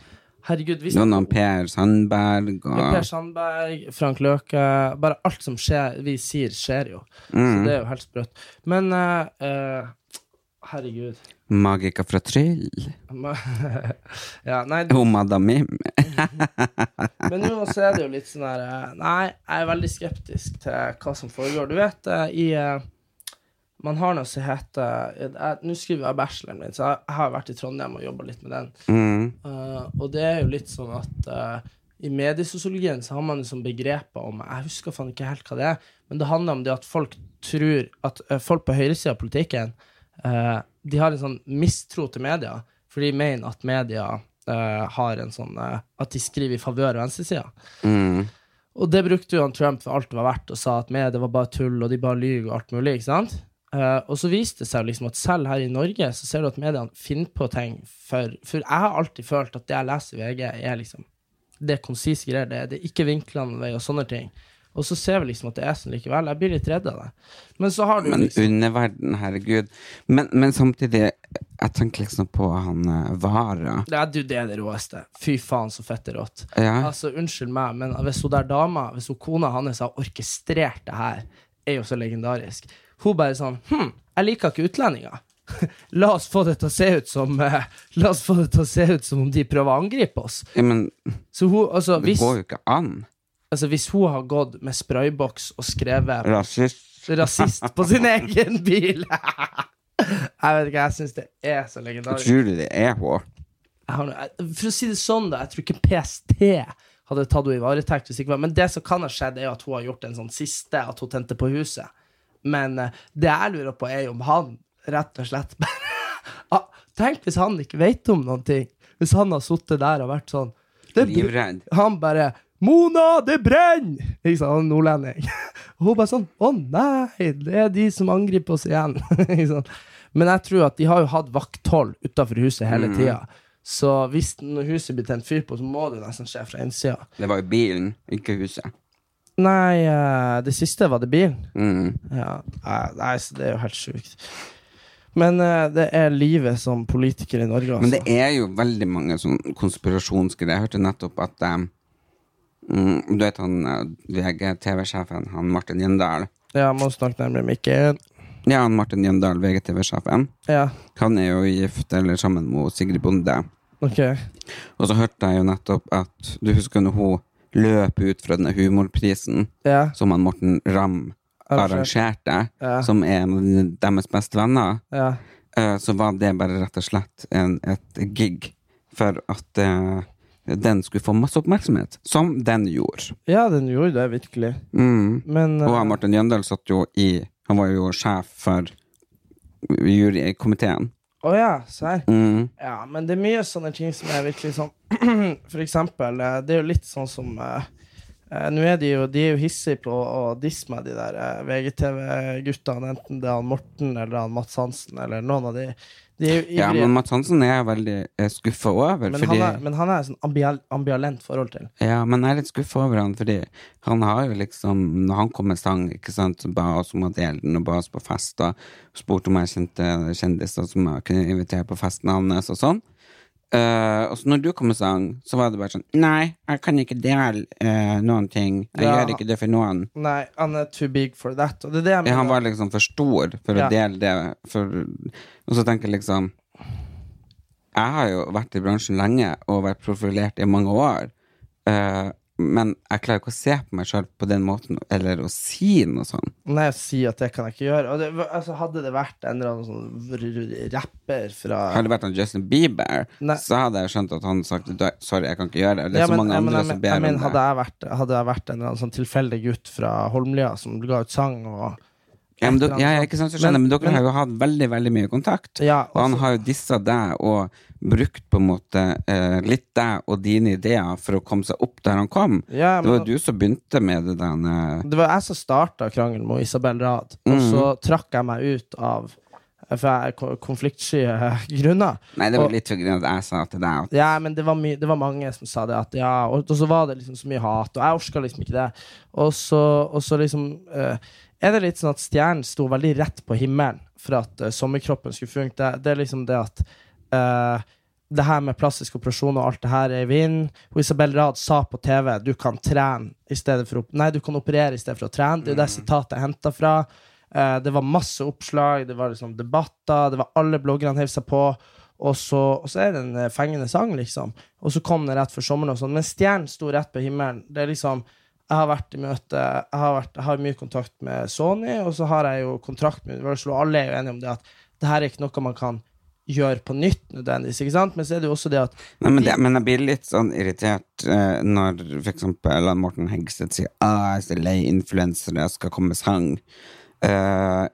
Herregud, vi noen Per Sandberg Ja, Per Sandberg, Frank Løke Bare alt som skjer, vi sier, skjer jo. Så mm, det er jo helt sprøtt. Men uh, herregud Magiker fra Tryll. Ja, nei, Og Madam Mim. men nå så er det jo litt sånn her Nei, jeg er veldig skeptisk til hva som foregår. Du vet, i eh, Man har noe som heter Nå skriver jeg bacheloren min, så jeg, har vært i Trondheim og jobba litt med den. Mm. Uh, og det er jo litt sånn at uh, i mediesosiologien så har man liksom begreper om Jeg husker faen ikke helt hva det er, men det handler om det at folk tror At uh, folk på høyresida av politikken De har en sånn mistro til media, for de mener at media har en sånn At de skriver i favør av venstresida. Mm. Og det brukte jo han Trump for alt det var verdt, og sa at media var bare tull, og de bare lyver og alt mulig, ikke sant? Eh, og så viste det seg liksom at selv her i Norge så ser du at mediene finner på ting for For jeg har alltid følt at det jeg leser i VG, er liksom Det er konsise greier, det, er- det er ikke vinklene vei og sånne ting. Og så ser vi liksom at det er sånn likevel. Jeg blir litt redd av det. Men så har du Men liksom underverden, herregud. Men, men samtidig, jeg tenker liksom på han uh, Vara. ja, du, det er det råeste. Fy faen, så fett det er rått. Ja. Altså, unnskyld meg, men hvis hun der dama, hvis hun kona hans har orkestrert det her, er jo så legendarisk. Hun bare sånn Hm, jeg liker ikke utlendinger. La oss få det til å se ut som eh, La oss få det til å se ut som om de prøver å angripe oss. Ja, men Så hun, altså, det hvis, går jo ikke an. altså, hvis hun har gått med sprayboks og skrevet Rasist. rasist på sin egen bil Jeg vet ikke, jeg syns det er så legendarisk. Tror du det er hun? jeg har, noe- for å si det sånn, da, jeg tror ikke PST hadde tatt henne i varetekt. hvis ikke Men det som kan ha skjedd, er jo at hun har gjort en sånn siste, at hun tente på huset. Men eh, det jeg lurer på, er om han rett og slett bare ah, Tenk hvis han ikke vet om noen ting. Hvis han har sittet der og vært sånn Livredd. Han bare 'Mona, det brenner!' Ikke sant, han er nordlending. Og hun bare sånn 'Å nei, det er de som angriper oss igjen'. Ikke sant? Men jeg tror at de har jo hatt vakthold utafor huset hele tida. Så hvis huset blir tent fyr på, så må det nesten skje fra innsida. Det var jo bilen, ikke huset. Nei, eh, det siste var det bilen. Mm. Ja, nei, så det er jo helt sjukt. Men eh, det er livet som politiker i Norge, altså. Men det er jo veldig mange sånn konspirasjonsgreier. Jeg hørte nettopp at mm, Du vet han VG-TV-sjefen, han Martin Gjendal? Ja, må snakke nærmere mikken. Ja, han Martin Gjendal, VGTV-sjefen. Ja, Han er jo gift eller sammen med Sigrid Bonde. ok. Og så hørte jeg jo nettopp at Du husker når hun løp ut fra denne humorprisen Ja. som han Morten Ramm arrangerte, Ja. som er en av deres beste venner, Ja. eh, så var det bare rett og slett en, et gig for at uh, den skulle få masse oppmerksomhet. Som den gjorde. ja, den gjorde det virkelig. Mm. Men Og eh, han Martin Jøndal satt jo i Han var jo sjef for jurykomiteen. Å ja, serr. Mm. Ja, men det er mye sånne ting som er virkelig sånn For eksempel, eh, det er jo litt sånn som uh, uh, Nå er de jo, de er jo hissige på å disse meg, de der uh, VGTV-guttene, enten det er han Morten eller han Mats Hansen eller noen av de. Ja, men Mads Hansen er jeg veldig skuffa over. men, fordi, han er, men han er sånn ambial, ambivalent forhold til. Ja, men jeg er litt skuffa over han, fordi han har jo liksom Når han kom med sang, ikke sant, ba oss om å dele den, og ba oss på fester, spurte om jeg kjente kjendiser som jeg kunne invitere på festen hans, og sånn. Eh, og så når du kom med sang, så var det bare sånn Nei, jeg kan ikke dele uh, noen ting. Jeg Ja. gjør ikke det for noen. Nei, han er too big for that. Det det Ja, han var liksom for stor for Ja. å dele det. For, og så tenker jeg liksom Jeg har jo vært i bransjen lenge og vært profilert i mange år. eh, men jeg klarer ikke å se på meg sjøl på den måten, eller å si noe sånn. Nei, å si at det kan jeg ikke gjøre. Det, altså, hadde det vært en eller annen sånn rapper fra Hadde det vært han Justin Bieber, Nei. så hadde jeg skjønt at han sagt sorry, jeg kan ikke gjøre det. Det er Ja, så mange ja, men andre som ber om det. hadde jeg vært, hadde jeg vært en eller annen sånn tilfeldig gutt fra Holmlia som ga ut sang og Ja, men, et ja, ikke sant, så skjønner, men, Men- dere har jo hatt veldig veldig mye kontakt. Ja, og han også- har jo dissa deg og brukt på en måte eh, litt deg og dine ideer for å komme seg opp der han kom. Ja, det var jo du som begynte med det der Det var jeg som starta krangelen med Isabel Rad, og Mm. så trakk jeg meg ut av For jeg er ko- konfliktsky eh, grunner. Nei, det var Og- litt for grunn at jeg sa til deg at Ja, men det var, det var mange som sa det. At ja, og, og så var det liksom så mye hat, og jeg orka liksom ikke det. Og så, og så liksom eh, er det litt sånn at stjernen sto veldig rett på himmelen for at uh, sommerkroppen skulle funke. Det, det er liksom det at uh, det her med plastisk operasjon og alt det her er i vinden. Isabel Rad sa på TV du kan trene i stedet for Nei, du kan operere i stedet for å trene. Det er jo det sitatet jeg henta fra. Uh, det var masse oppslag, det var liksom debatter, det var alle bloggerne heiv seg på. Og så, og så er det en fengende sang, liksom. Og så kom den rett før sommeren, og sånn. Men stjernen sto rett på himmelen. Det er liksom Jeg har vært i møte Jeg har, vært, jeg har mye kontakt med Sony, og så har jeg jo kontrakt med Universal, og alle er jo enige om det at det her er ikke noe man kan gjøre på nytt nødvendigvis, ikke sant? Men så er det jo også det at Nei, men, det, men jeg blir litt sånn irritert eh, når eksempel Morten Hegseth sier ah, jeg er så lei influensere, jeg skal komme med sang. Eh,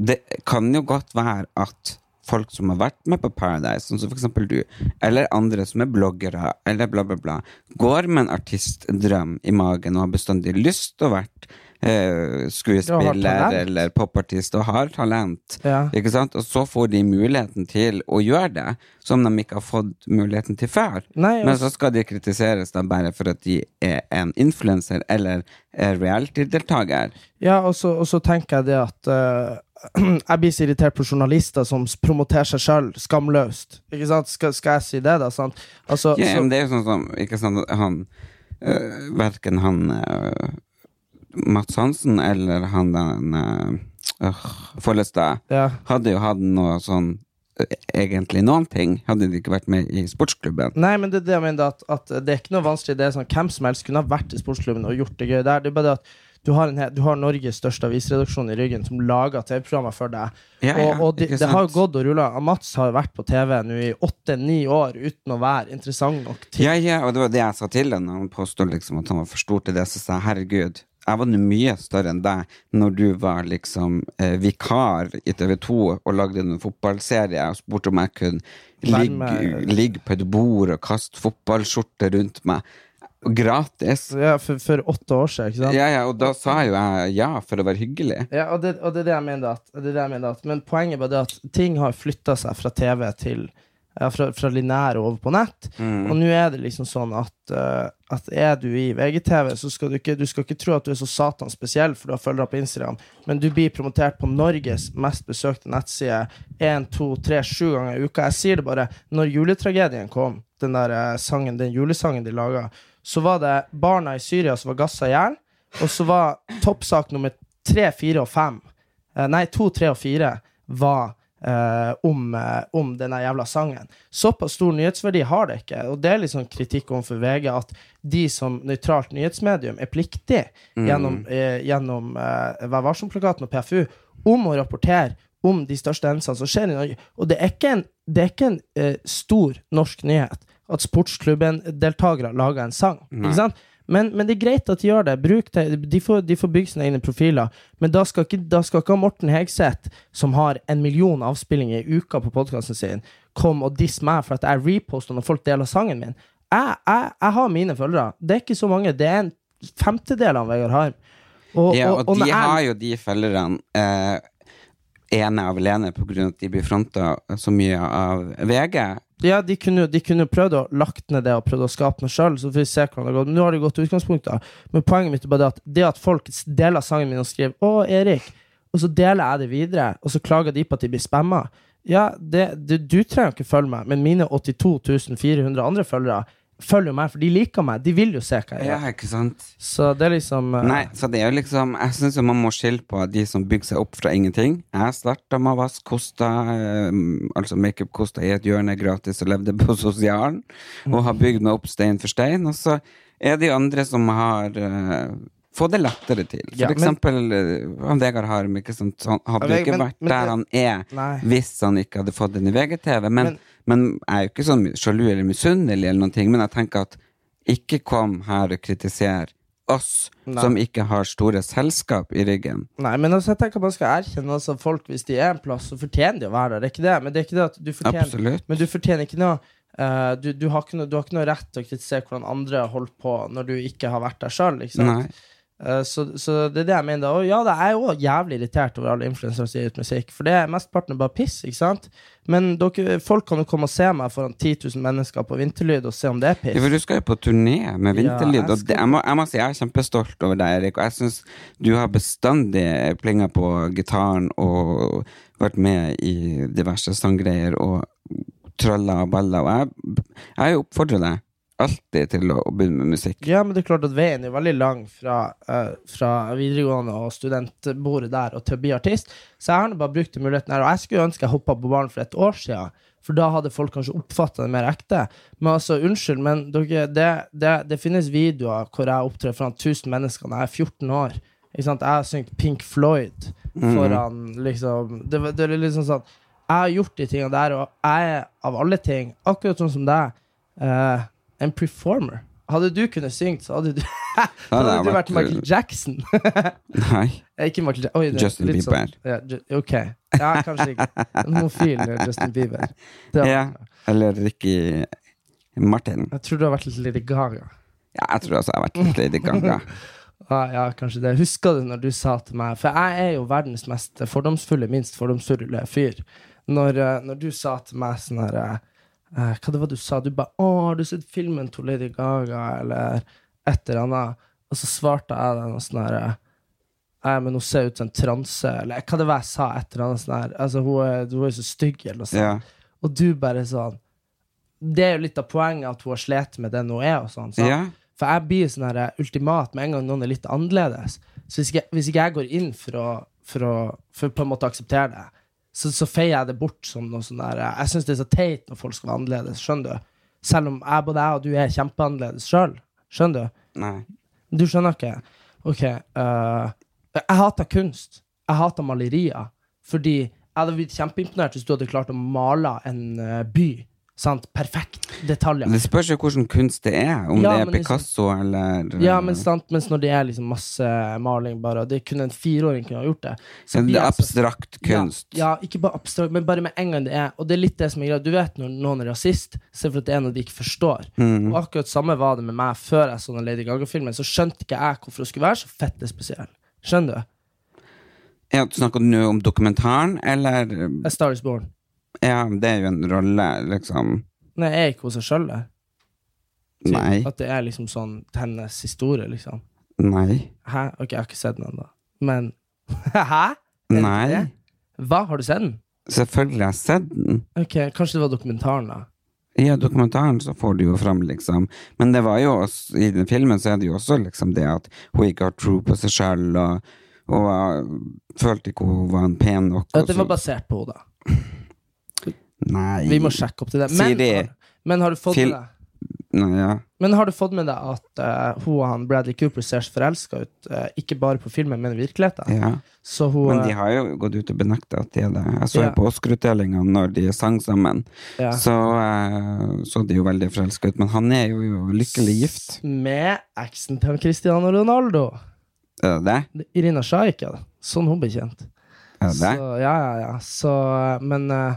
det kan jo godt være at folk som har vært med på Paradise, sånn som f.eks. du, eller andre som er bloggere, eller bla, bla, bla, går med en artistdrøm i magen og har bestandig lyst til å være eh, skuespiller eller popartist og har talent. Ja. Ikke sant? Og så får de muligheten til å gjøre det, som de ikke har fått muligheten til før. Nei, Men altså- så skal de kritiseres da bare for at de er en influenser eller er reality-deltaker. Ja, og så, tenker jeg det at eh, Jeg blir så irritert på journalister som promoterer seg sjøl skamløst. Ikke sant? Skal, skal jeg si det, da? Sant? Altså, Ja, så, men det er jo sånn som Ikke sant, han øh, Verken han øh, Mats Hansen eller han den øh, Follestad ja. hadde jo hatt noe sånn Egentlig noen ting, hadde de ikke vært med i sportsklubben. Nei, men det er det jeg mener, at, at det er ikke noe vanskelig. Det er sånn, Hvem som helst kunne ha vært i sportsklubben og gjort det gøy der. Det er bare det at du har, en, du har Norges største avisredaksjon i ryggen som lager TV-programmer for deg. Ja, ja, og og de, det har gått og rulla. Mats har jo vært på TV nå i åtte-ni år uten å være interessant nok til Ja, ja, og det var det jeg sa til ham han påstod liksom at han var for stor til det. Så sa jeg herregud, jeg var mye større enn deg når du var liksom eh, vikar i TV 2 og lagde en fotballserie og spurte om jeg kunne ligge, ligge på et bord og kaste fotballskjorte rundt meg. Gratis. ja, for, for åtte år siden. ikke sant? Ja, ja, og da sa jo jeg ja for å være hyggelig. Ja, og det, og det er det jeg mener at, det er det jeg mener at Men poenget er bare det at ting har flytta seg fra TV til ja, Fra, fra linær over på nett. Og nå er det liksom sånn at, uh, at er du i VGTV, så skal du ikke Du skal ikke tro at du er så satan spesiell, for du har følgere på Instagram, men du blir promotert på Norges mest besøkte nettside én, to, tre, sju ganger i uka. Jeg sier det bare. Når juletragedien kom, den der eh, sangen, den julesangen de laga, så var det barna i Syria som var gassa i hjel. Og så var toppsak nummer tre, fire og fem eh, Nei, to, tre og fire var eh, om, eh, om denne jævla sangen. Såpass stor nyhetsverdi har det ikke. Og det er litt sånn kritikk overfor VG at de som nøytralt nyhetsmedium er pliktig gjennom, eh, gjennom eh, Vær varsom-plakaten og PFU om å rapportere om de største hendelsene som skjer i Norge. Og det er ikke en, det er ikke en eh, stor norsk nyhet at sportsklubben-deltakere lager en sang. Ikke sant? Men, men det er greit at de gjør det. Bruk det. De, får, de får bygge sine egne profiler. Men da skal ikke, da skal ikke Morten Hegseth, som har en million avspillinger i uka på podkasten sin, komme og disse meg for at jeg reposter når folk deler sangen min. Jeg, jeg, jeg har mine følgere. Det er ikke så mange. Det er en femtedel av Vegard Harm. Og, Ja, og, når de jeg- har jo de følgerne eh, ene av alene av at de blir fronta så mye av VG. Ja, de kunne, de kunne prøvd å lagt ned det og prøvd å skape noe sjøl. Nå har det gått til utgangspunkt, da. Men poenget mitt er bare det at det at folk deler sangen min og skriver 'Å, Erik', og så deler jeg det videre, og så klager de på at de blir spamma. Ja, det, det, du trenger ikke følge meg, men mine 82 400 andre følgere følger jo meg, for de liker meg. De vil jo se hva jeg gjør. Ja, ikke sant? Så det er liksom uh... Nei, så det er jo liksom Jeg syns man må skille på de som bygger seg opp fra ingenting. Jeg starta med å vaske kosta, eh, altså makeup-kosta i et hjørne gratis og levde på sosialen, og har bygd meg opp stein for stein. Og så er det jo andre som har eh, fått det lettere til. For Ja, eksempel eh, han Vegard Harm, ikke sant. sånn, hadde Ja, ikke men- vært men der han er Nei. hvis han ikke hadde fått den i VGTV. Men, Men- men, jeg er jo ikke sånn sjalu eller misunnelig eller noen ting, men jeg tenker at ikke kom her og kritiser oss Nei. som ikke har store selskap i ryggen. Nei, men altså, jeg tenker man skal erkjenne altså, folk hvis de er en plass, så fortjener de å være der. Det er ikke det, men det er ikke det at du fortjener Absolutt. Men du fortjener ikke noe Uh, du, du, har noe, du har ikke noe rett til å kritisere hvordan andre har holdt på når du ikke har vært der sjøl. Nei. så, så det er det jeg mener. Og ja, det er jo jævlig irritert over alle influensere som gir ut musikk, for det er mesteparten bare piss. ikke sant? Men dere, folk kan jo komme og se meg foran 10 000 mennesker på Vinterlyd og se om det er piss. Ja, for du skal jo på turné med Ja, Vinterlyd, jeg og det, jeg, må, jeg må si jeg er kjempestolt over deg, Erik. Og jeg syns du har bestandig plinga på gitaren og vært med i diverse sanggreier og trølla og baller. Og jeg, jeg oppfordrer deg alltid til å, begynne med musikk. Ja, men det er klart at veien er veldig lang fra, uh, fra videregående og studentbordet der og til å bli artist. Så jeg har bare brukt muligheten her. Og jeg skulle ønske jeg hoppa på ballen for et år siden. For da hadde folk kanskje oppfatta det mer ekte. Men altså, unnskyld, men dere, det, det, det finnes videoer hvor jeg opptrer foran 1000 mennesker når jeg er 14 år. Ikke sant? Jeg har syngt Pink Floyd foran liksom det, det er liksom sånn Jeg har gjort de tingene der, og jeg er av alle ting, akkurat sånn som deg, eh, en performer. Hadde du kunnet synge, så hadde du, så hadde du vært- Michael Jackson. Nei. Eh, ikke Michael Jackson. Oi, Justin litt Bieber. Sånn, ja, ju, ok. Ja, kanskje ikke. En homofil eh, Justin Bieber. Ja. Eller Ricky Martin. Jeg tror du har vært litt Lady Gaga. Ja, jeg tror også jeg har vært litt Lady Gaga. Ah, ja, kanskje det. Husker du når du sa til meg For jeg er jo verdens mest fordomsfulle, minst fordomsfulle fyr. Når, eh, når du sa til meg sånn her eh, Hva det var du sa? Du bare 'Å, har du sett filmen til Lady Gaga?' eller et eller annet. Og så svarte jeg deg noe sånn her eh, Nei, men hun ser ut som en transe, eller hva det var jeg sa, et eller annet sånn her. Altså, hun er, hun er så stygg, eller noe sånt. Yeah. Og du bare sånn Det er jo litt av poenget at hun har slitt med den hun er, og sånn. sant? Yeah. For jeg blir sånn her eh, ultimat med en gang noen er litt annerledes. Så hvis ikke, hvis ikke jeg går inn for å, for å for på en måte akseptere det, så, så feier jeg det bort som noe sånn der eh, Jeg syns det er så teit når folk skal være annerledes, skjønner du? Selv om jeg, både jeg og du er kjempeannerledes sjøl. Skjønner du? Nei. Du skjønner ikke? Ok. Uh, jeg hater kunst. Jeg hater malerier. Fordi jeg hadde blitt kjempeimponert hvis du hadde klart å male en eh, by. Sant? Perfekt detaljer. Det spørs jo hvordan kunst det er. Om Ja, det er Picasso liksom- Picasso eller Ja, men sant, mens når det er liksom masse maling, bare, det kunne en fireåring kunne ha gjort det. så det er abstrakt så- kunst. Ja, ja, ikke bare abstrakt, men bare med en gang det er Og det er litt det som er greia. Du vet når noen er rasist, så det for at det er noe de ikke forstår. Mm. Og akkurat samme var det med meg før jeg så den Lady Gaga-filmen. Så skjønte ikke jeg hvorfor hun skulle være så fette spesiell. Skjønner du? Ja, Snakker du nå om dokumentaren, eller A Star Is Born. Ja, det er jo en rolle, liksom. Nei, er ikke hun seg sjøl der? Nei. At det er liksom sånn hennes historie, liksom. Nei. Hæ? Ok, jeg har ikke sett den ennå. Men Hæ? Er Nei. det? Hva? Har du sett den? Selvfølgelig har jeg sett den. Ok, Kanskje det var dokumentaren, da. Ja, dokumentaren så får du jo fram, liksom. Men det var jo også, i den filmen så er det jo også liksom det at hun ikke har tro på seg sjøl, og, og uh, følte ikke hun var en pen nok. At det var basert på henne, da. Nei. Vi må sjekke opp til det. Men, Siri. har, men har du fått Fil- med deg Nei, ja. Men har du fått med deg at eh, hun og han Bradley Cooper ser så forelska ut, eh, ikke bare på filmen, men i virkeligheten? ja. Så hun Men de eh, har jo gått ut og benekta at de er det. Jeg så Ja. jo på Oscar-utdelinga når de sang sammen, ja. så uh, så de jo veldig forelska ut. Men han er jo, lykkelig gift. Med eksen til Cristiano Ronaldo. Er det det? Irina Shayk, ja. Sånn hun ble kjent. Er det Så, det? ja, ja, ja. Så, men eh,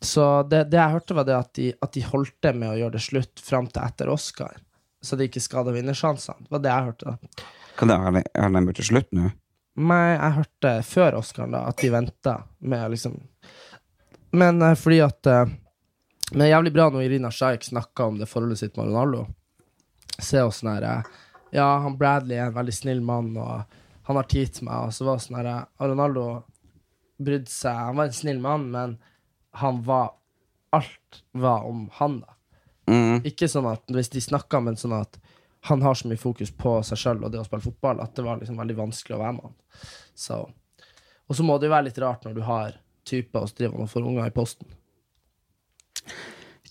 Så det, det jeg hørte, var det at de, at de holdt det med å gjøre det slutt fram til etter Oscar. Så de ikke skada vinnersjansene. Det var det jeg hørte. da Hva det Har de, blitt til slutt nå? Nei, jeg hørte før Oscar da at de venta med liksom Men eh, fordi at eh, Men jævlig bra når Irina Shaik snakker om det forholdet sitt med Ronaldo. Se åssen her eh, Ja, han Bradley er en veldig snill mann, og han har tid til meg, og så var det sånn her eh, Ronaldo brydde seg Han var en snill mann, men han var Alt var om han, da. Mm. Ikke sånn at hvis de snakka, men sånn at han har så mye fokus på seg sjøl og det å spille fotball at det var liksom veldig vanskelig å være med han. Så. Og så må det jo være litt rart når du har typer og driver og får unger i posten.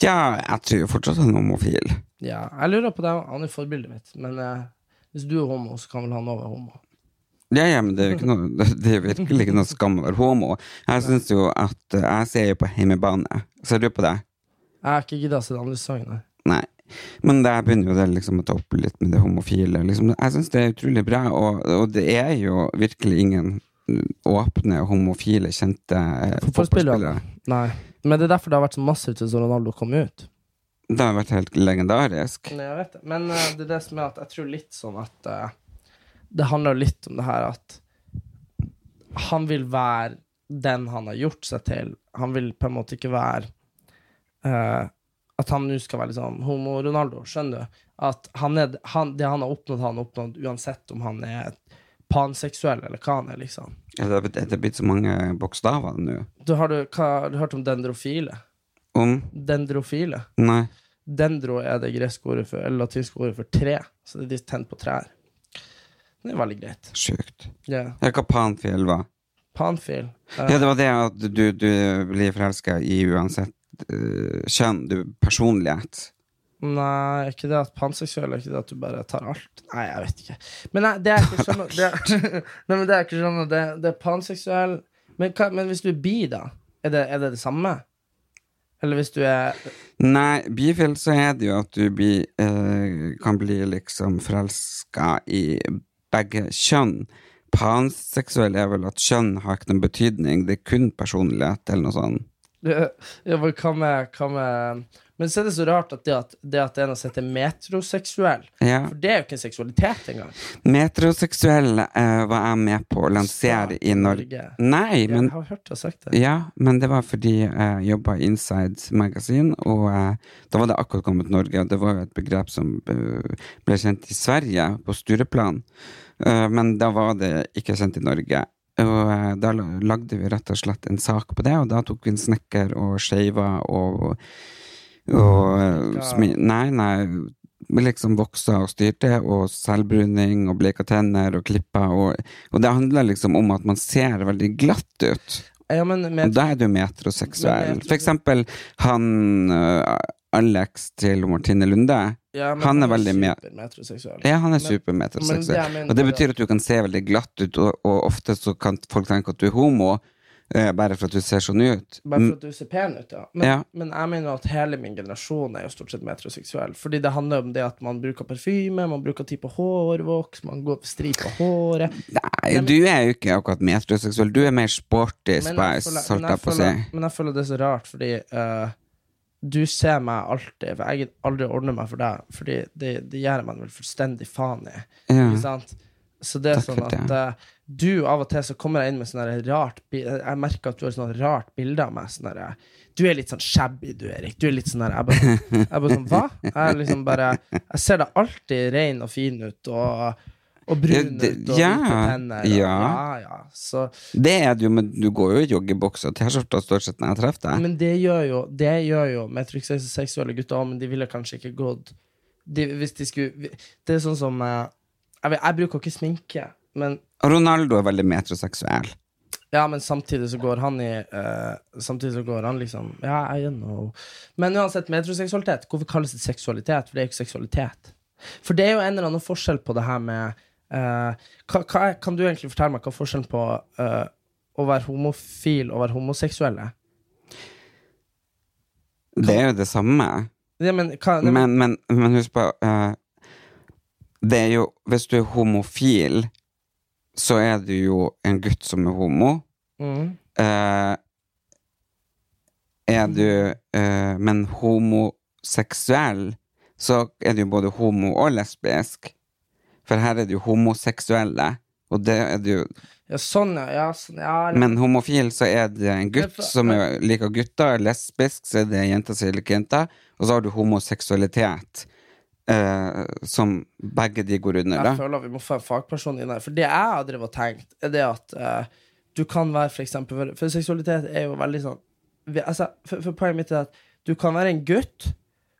Ja, jeg tror jo fortsatt han er homofil. Ja, jeg lurer på det. Han er forbildet mitt. Men eh, hvis du er homo, så kan vel han òg være homo. Ja, ja, men det er, jo ikke noe, det er virkelig ikke noe skam å være homo. Jeg syns jo at eh, Jeg ser jo på hjemmebane. Ser du på det? Jeg har ikke gidda å se den andre sesongen. nei. Men der begynner jo det liksom å ta opp litt med det homofile. Liksom. Jeg syns det er utrolig bra, og, og det er jo virkelig ingen åpne, homofile, kjente eh, Fotballspillere? Nei. Men det er derfor det har vært så massivt siden Ronaldo kom ut. Det har vært helt legendarisk. Nei, jeg vet det. Men uh, det er det som er at jeg tror litt sånn at eh, Det handler litt om det her at han vil være den han har gjort seg til. Han vil på en måte ikke være uh, At han nå skal være liksom homo-Ronaldo, skjønner du? At han er, han, det han har oppnådd, han har oppnådd uansett om han er panseksuell eller hva han er, liksom. Ja, det er blitt så mange bokstaver nå. Du, har, du, hva, har du hørt om dendrofile? Om Dendrofile? Nei. Dendro er det greske ordet for, eller latinske ordet for tre. Så det er de tent på trær. Det er veldig greit. Sjukt. Yeah. Ja, hva panfil var? Panfil. Uh, Ja, det var det at du, du blir forelska i uansett uh, kjønn, du personlighet. Nei, ikke det at panseksuell er ikke det at du bare tar alt. Nei, jeg vet ikke. Men nei, det er ikke sånn det Nei, men det er ikke sånn det, det er panseksuell men, hva, men hvis du er bi, da? Er det er det, det samme? Eller hvis du er Nei, bifil så er det jo at du blir, eh, kan bli liksom forelska i begge kjønn. Panseksuell er vel at kjønn har ikke noen betydning, det er kun personlighet eller noe sånt. Ja, men hva med, hva med Men så er det så rart at det at, det at en er heter metroseksuell Ja. For det er jo ikke en seksualitet engang. Metroseksuell eh, var jeg med på å lansere i Norge. Nei, Jeg men har hørt deg sagt det. Ja, men det var fordi jeg jobba i Inside Magazine, og eh, da var det akkurat kommet til Norge, og det var jo et begrep som eh, ble kjent i Sverige, på Stureplan, men da var det ikke kjent i Norge. Og eh, da lagde vi rett og slett en sak på det, og da tok vi en snekker og skeiva og, og eh. Nei, nei. Liksom voksa og styrte, og selvbruning og bleka tenner og klippa, og, og det handler liksom om at man ser veldig glatt ut. Ja, men Og da er du metroseksuell. For eksempel han Alex til Martine Lunde. ja, men han er veldig med. Ja, han er Men- men supermetroseksuell. Og det betyr at du kan se veldig glatt ut, og, og ofte så kan folk tenke at du er homo, eh, bare for at du ser sånn ut. Bare for at du ser pen ut, ja. Men, Ja. men jeg mener at hele min generasjon er jo stort sett metroseksuell. Fordi det handler om det at man bruker parfyme, man bruker tid på hårvoks, man går stri på håret. Nei, du er jo ikke akkurat metroseksuell. Du er mer sporty Men spice, holdt jeg på å si. Men jeg føler det er så rart, fordi eh, du ser meg alltid For jeg gidder aldri å ordne meg for deg, Fordi det, det gjør man vel fullstendig faen i. Ja. Ikke sant? Så det er Takk sånn at eh, du av og til så kommer jeg inn med sånn rart Jeg merker at du har sånn rart bilde av meg. Sånn der, du er litt sånn shabby, du, Erik. Du er litt sånn der Jeg bare, jeg bare sånn Hva? Jeg liksom bare Jeg ser deg alltid ren og fin ut, og, og brun Ja, ut, det- og ja, hvite tenner. Og, ja. ja, ja. Så Det er du, men du går jo i joggebukse og T-skjorte stort sett når jeg treffer deg. Men det gjør jo Det gjør jo metroseksuelle gutter òg, men de ville kanskje ikke gått de, Hvis de skulle Det er sånn som jeg, jeg, jeg bruker ikke sminke, men Ronaldo er veldig metroseksuell. Ja, men samtidig så går han i uh, Samtidig så går han liksom Ja, I know. Men uansett, metroseksualitet, hvorfor kalles det seksualitet? For det er jo ikke seksualitet. For det er jo en eller annen forskjell på det her med eh, hva, hva er, Kan du egentlig fortelle meg hva er forskjellen på eh, å være homofil og være homoseksuell er? Det er jo det samme. Ja, men, hva, det, men, Men, men, men husk på eh, Det er jo Hvis du er homofil, så er du jo en gutt som er homo. mm, Eh, er du eh, Men homoseksuell, så er du jo både homo og lesbisk. For her er det jo homoseksuelle. Og det er det jo Ja, sånn, ja. sånn, ja eller- Men homofil så er det en gutt som er, liker gutter, lesbisk så er det jenter som liker jenter, og så har du homoseksualitet, eh, som begge de går under, Jeg føler vi må få en fagperson inn her. For det jeg har drevet og tenkt, er det at eh, du kan være for eksempel For, for seksualitet er jo veldig sånn vi, altså, for, for Poenget mitt er at du kan være en gutt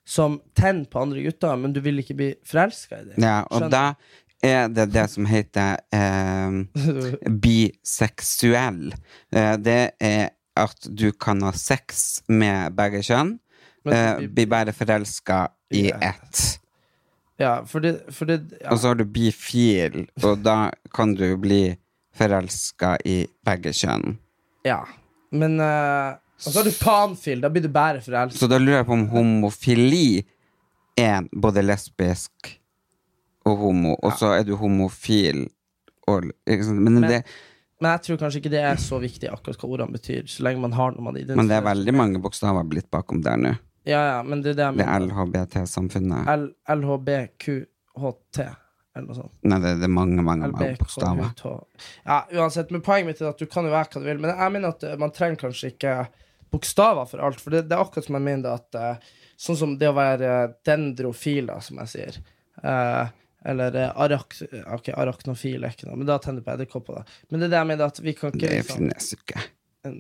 som tenner på andre gutter, men du vil ikke bli forelska i dem. Ja, og da er det det som heter eh, biseksuell. Eh, det er at du kan ha sex med begge kjønn, eh, bli bare forelska i Ja. ett. Ja, for det, for det ja. Og så har du bifil, og da kan du bli forelska i begge kjønn. ja. Men eh, Og så har du panfil. Da blir du bare forelska. Så da lurer jeg på om homofili er både lesbisk og homo, og så er du homofil og? Men, Men- det, Men jeg tror kanskje ikke det er så viktig akkurat hva ordene betyr, så lenge man har noe man identifiserer men det er veldig mange bokstaver blitt bakom der nå. Ja, ja, men det er det jeg Det er. LHBT-samfunnet. LHBQHT, eller noe sånt. Nei, det, det er mange, mange, mange bokstaver. LBKHT. Ja, uansett, men poenget mitt er at du kan jo være hva du vil. Men jeg mener at eh, man trenger kanskje ikke bokstaver for alt. For det, det er akkurat som jeg mener at uh, Sånn som det å være eh, dendrofil, da, som jeg sier. Uh, eller arak, ok, arachnofil er ikke noe, men da tenner du på edderkopper. da. Men det er det jeg mener at vi kan ikke Det liksom, finnes ikke.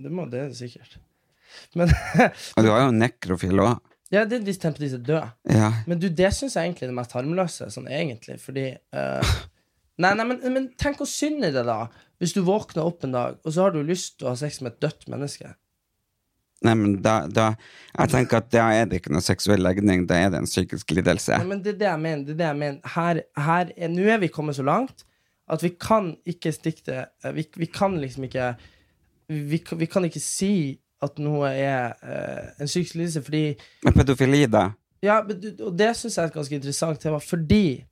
Det må det er sikkert. Men Og du har jo nekrofil òg. ja, det er de tenker på disse døde. Ja. Men du, det syns jeg egentlig er det mest harmløse, sånn egentlig, fordi uh, Nei, nei, men, men tenk hvor synd i det, da. Hvis du våkner opp en dag, og så har du lyst til å ha sex med et dødt menneske. Nei, men da, da Jeg tenker at da er det ikke noe seksuell legning, da er det en psykisk lidelse. Nei, men det er det jeg mener. Det er det jeg mener. Her, her er, Nå er vi kommet så langt at vi kan ikke stikke det eh, vi, vi kan liksom ikke vi, vi kan ikke si at noe er uh, en psykisk lidelse, fordi Men pedofili, da? Ja, men og det syns jeg er et ganske interessant tema, fordi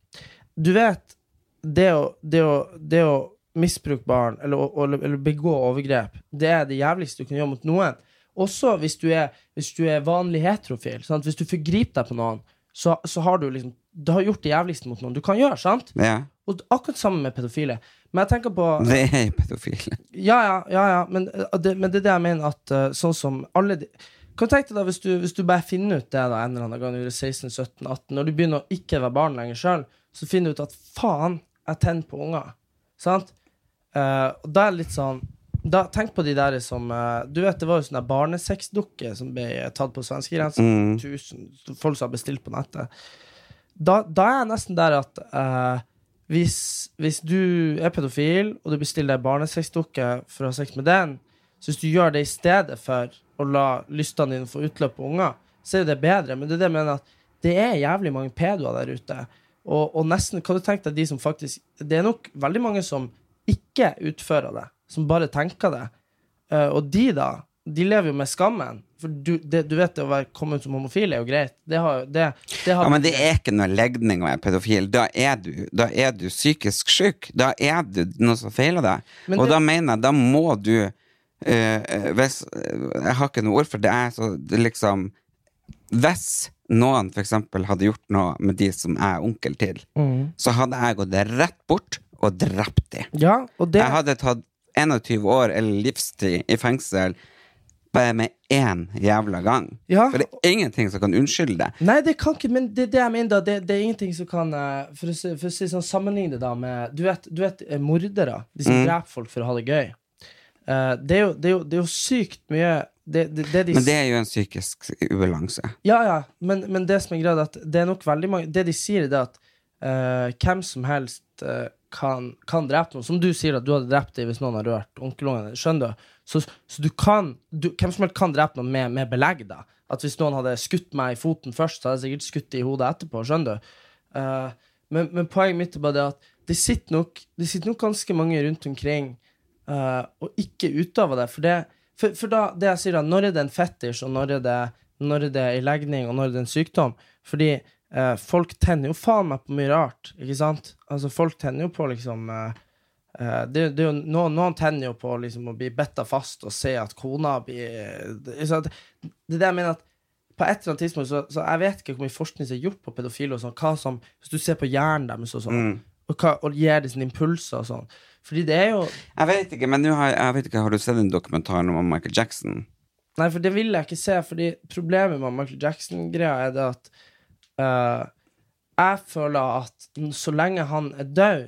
du vet Det å, det å, det å misbruke barn, eller, å- eller begå overgrep, det er det jævligste du kan gjøre mot noen. Også hvis du er, hvis du er vanlig heterofil. Sant? Hvis du forgriper deg på noen, så, så har du liksom Du har gjort det jævligste mot noen du kan gjøre. sant? Ja. Og akkurat sammen med pedofile. Men jeg tenker på Det er pedofile. ja, ja, ja, ja. Men, det, men det er det jeg mener at uh, sånn som alle de Kan du da hvis du, hvis du bare finner ut det da en eller annen gang du er 16-17-18, når du begynner å ikke være barn lenger sjøl, så finner du ut at faen, jeg tenner på unger. Sant? Uh, og da er det litt sånn da, Tenk på de der som uh, Du vet, det var jo sånne barnesexdukker som ble tatt på svenskegrensa. Mm. Tusen folk som har bestilt på nettet. Da, da er jeg nesten der at uh, hvis, hvis du er pedofil, og du bestiller deg barnesexdukke for å ha sex med den, så hvis du gjør det i stedet for å la lystene dine få utløp på unger, så er jo det bedre. Men det er det jeg mener at det er jævlig mange pedoer der ute. Og, og nesten, hva du tenker deg de som faktisk Det er nok veldig mange som ikke utfører det, som bare tenker det. Eh, og de, da, de lever jo med skammen. For du, det, du vet, det å være kommet som homofil er jo greit. Det har, det, det har Ja, men det er ikke noe legning å være pedofil. Da er du, da er du psykisk syk. Da er du noe som feiler deg. Og da mener jeg, da må du eh, hvis, Jeg har ikke noe ord for det. Er så det liksom Hvis noen eksempel hadde gjort noe med de som jeg er onkel til, så hadde jeg gått rett bort og drept dem. Ja, det Jeg hadde tatt 21 år eller livstid i fengsel bare med én jævla gang. Ja. For det er ingenting som kan unnskylde det. Nei, det kan ikke, men det, det jeg mener da, det, det er ingenting som kan eh, For å for å si sånn, sammenligne det da med Du vet, du vet eh, mordere, de som dreper folk for å ha det gøy. Uh, det, er jo, det, er jo, det er jo sykt mye det, det, det de Men det er jo en psykisk ubalanse. Ja, ja, men, men det som er greit, er at det er nok veldig mange Det de sier, er at uh, hvem som helst eh, kan, kan drepe noen. Som du sier, at du hadde drept dem hvis noen har rørt onkelungen din. Skjønner du? Så, så du kan du, Hvem som helst kan drepe noen med, med belegg, da. At hvis noen hadde skutt meg i foten først, så hadde jeg sikkert skutt i hodet etterpå. Skjønner du? Uh, men, men poenget mitt er bare det at det sitter nok, det sitter nok ganske mange rundt omkring uh, og ikke utøver det. For, det, for, for da, det jeg sier da, når er det en fetisj, og når er det, når er det en legning, og når er det en sykdom? Fordi eh, folk tenner jo faen meg på mye rart, ikke sant? Altså, folk tenner jo på liksom eh, eh, det, det noen, noen tenner jo på liksom, å bli betta fast og se at kona blir det, er det jeg mener at på et eller annet tidspunkt så, så Jeg vet ikke hvor mye forskning som er gjort på pedofile. og sånn, hva som, Hvis du ser på hjernen deres og sånn, og, hva, og gir det sine impulser og sånn Fordi det er jo Jeg vet ikke, men har, jeg vet ikke, har du sett en dokumentar om Michael Jackson? Nei, for det vil jeg ikke se, fordi problemet med Michael Jackson-greia er det at eh, jeg føler at så lenge han er død,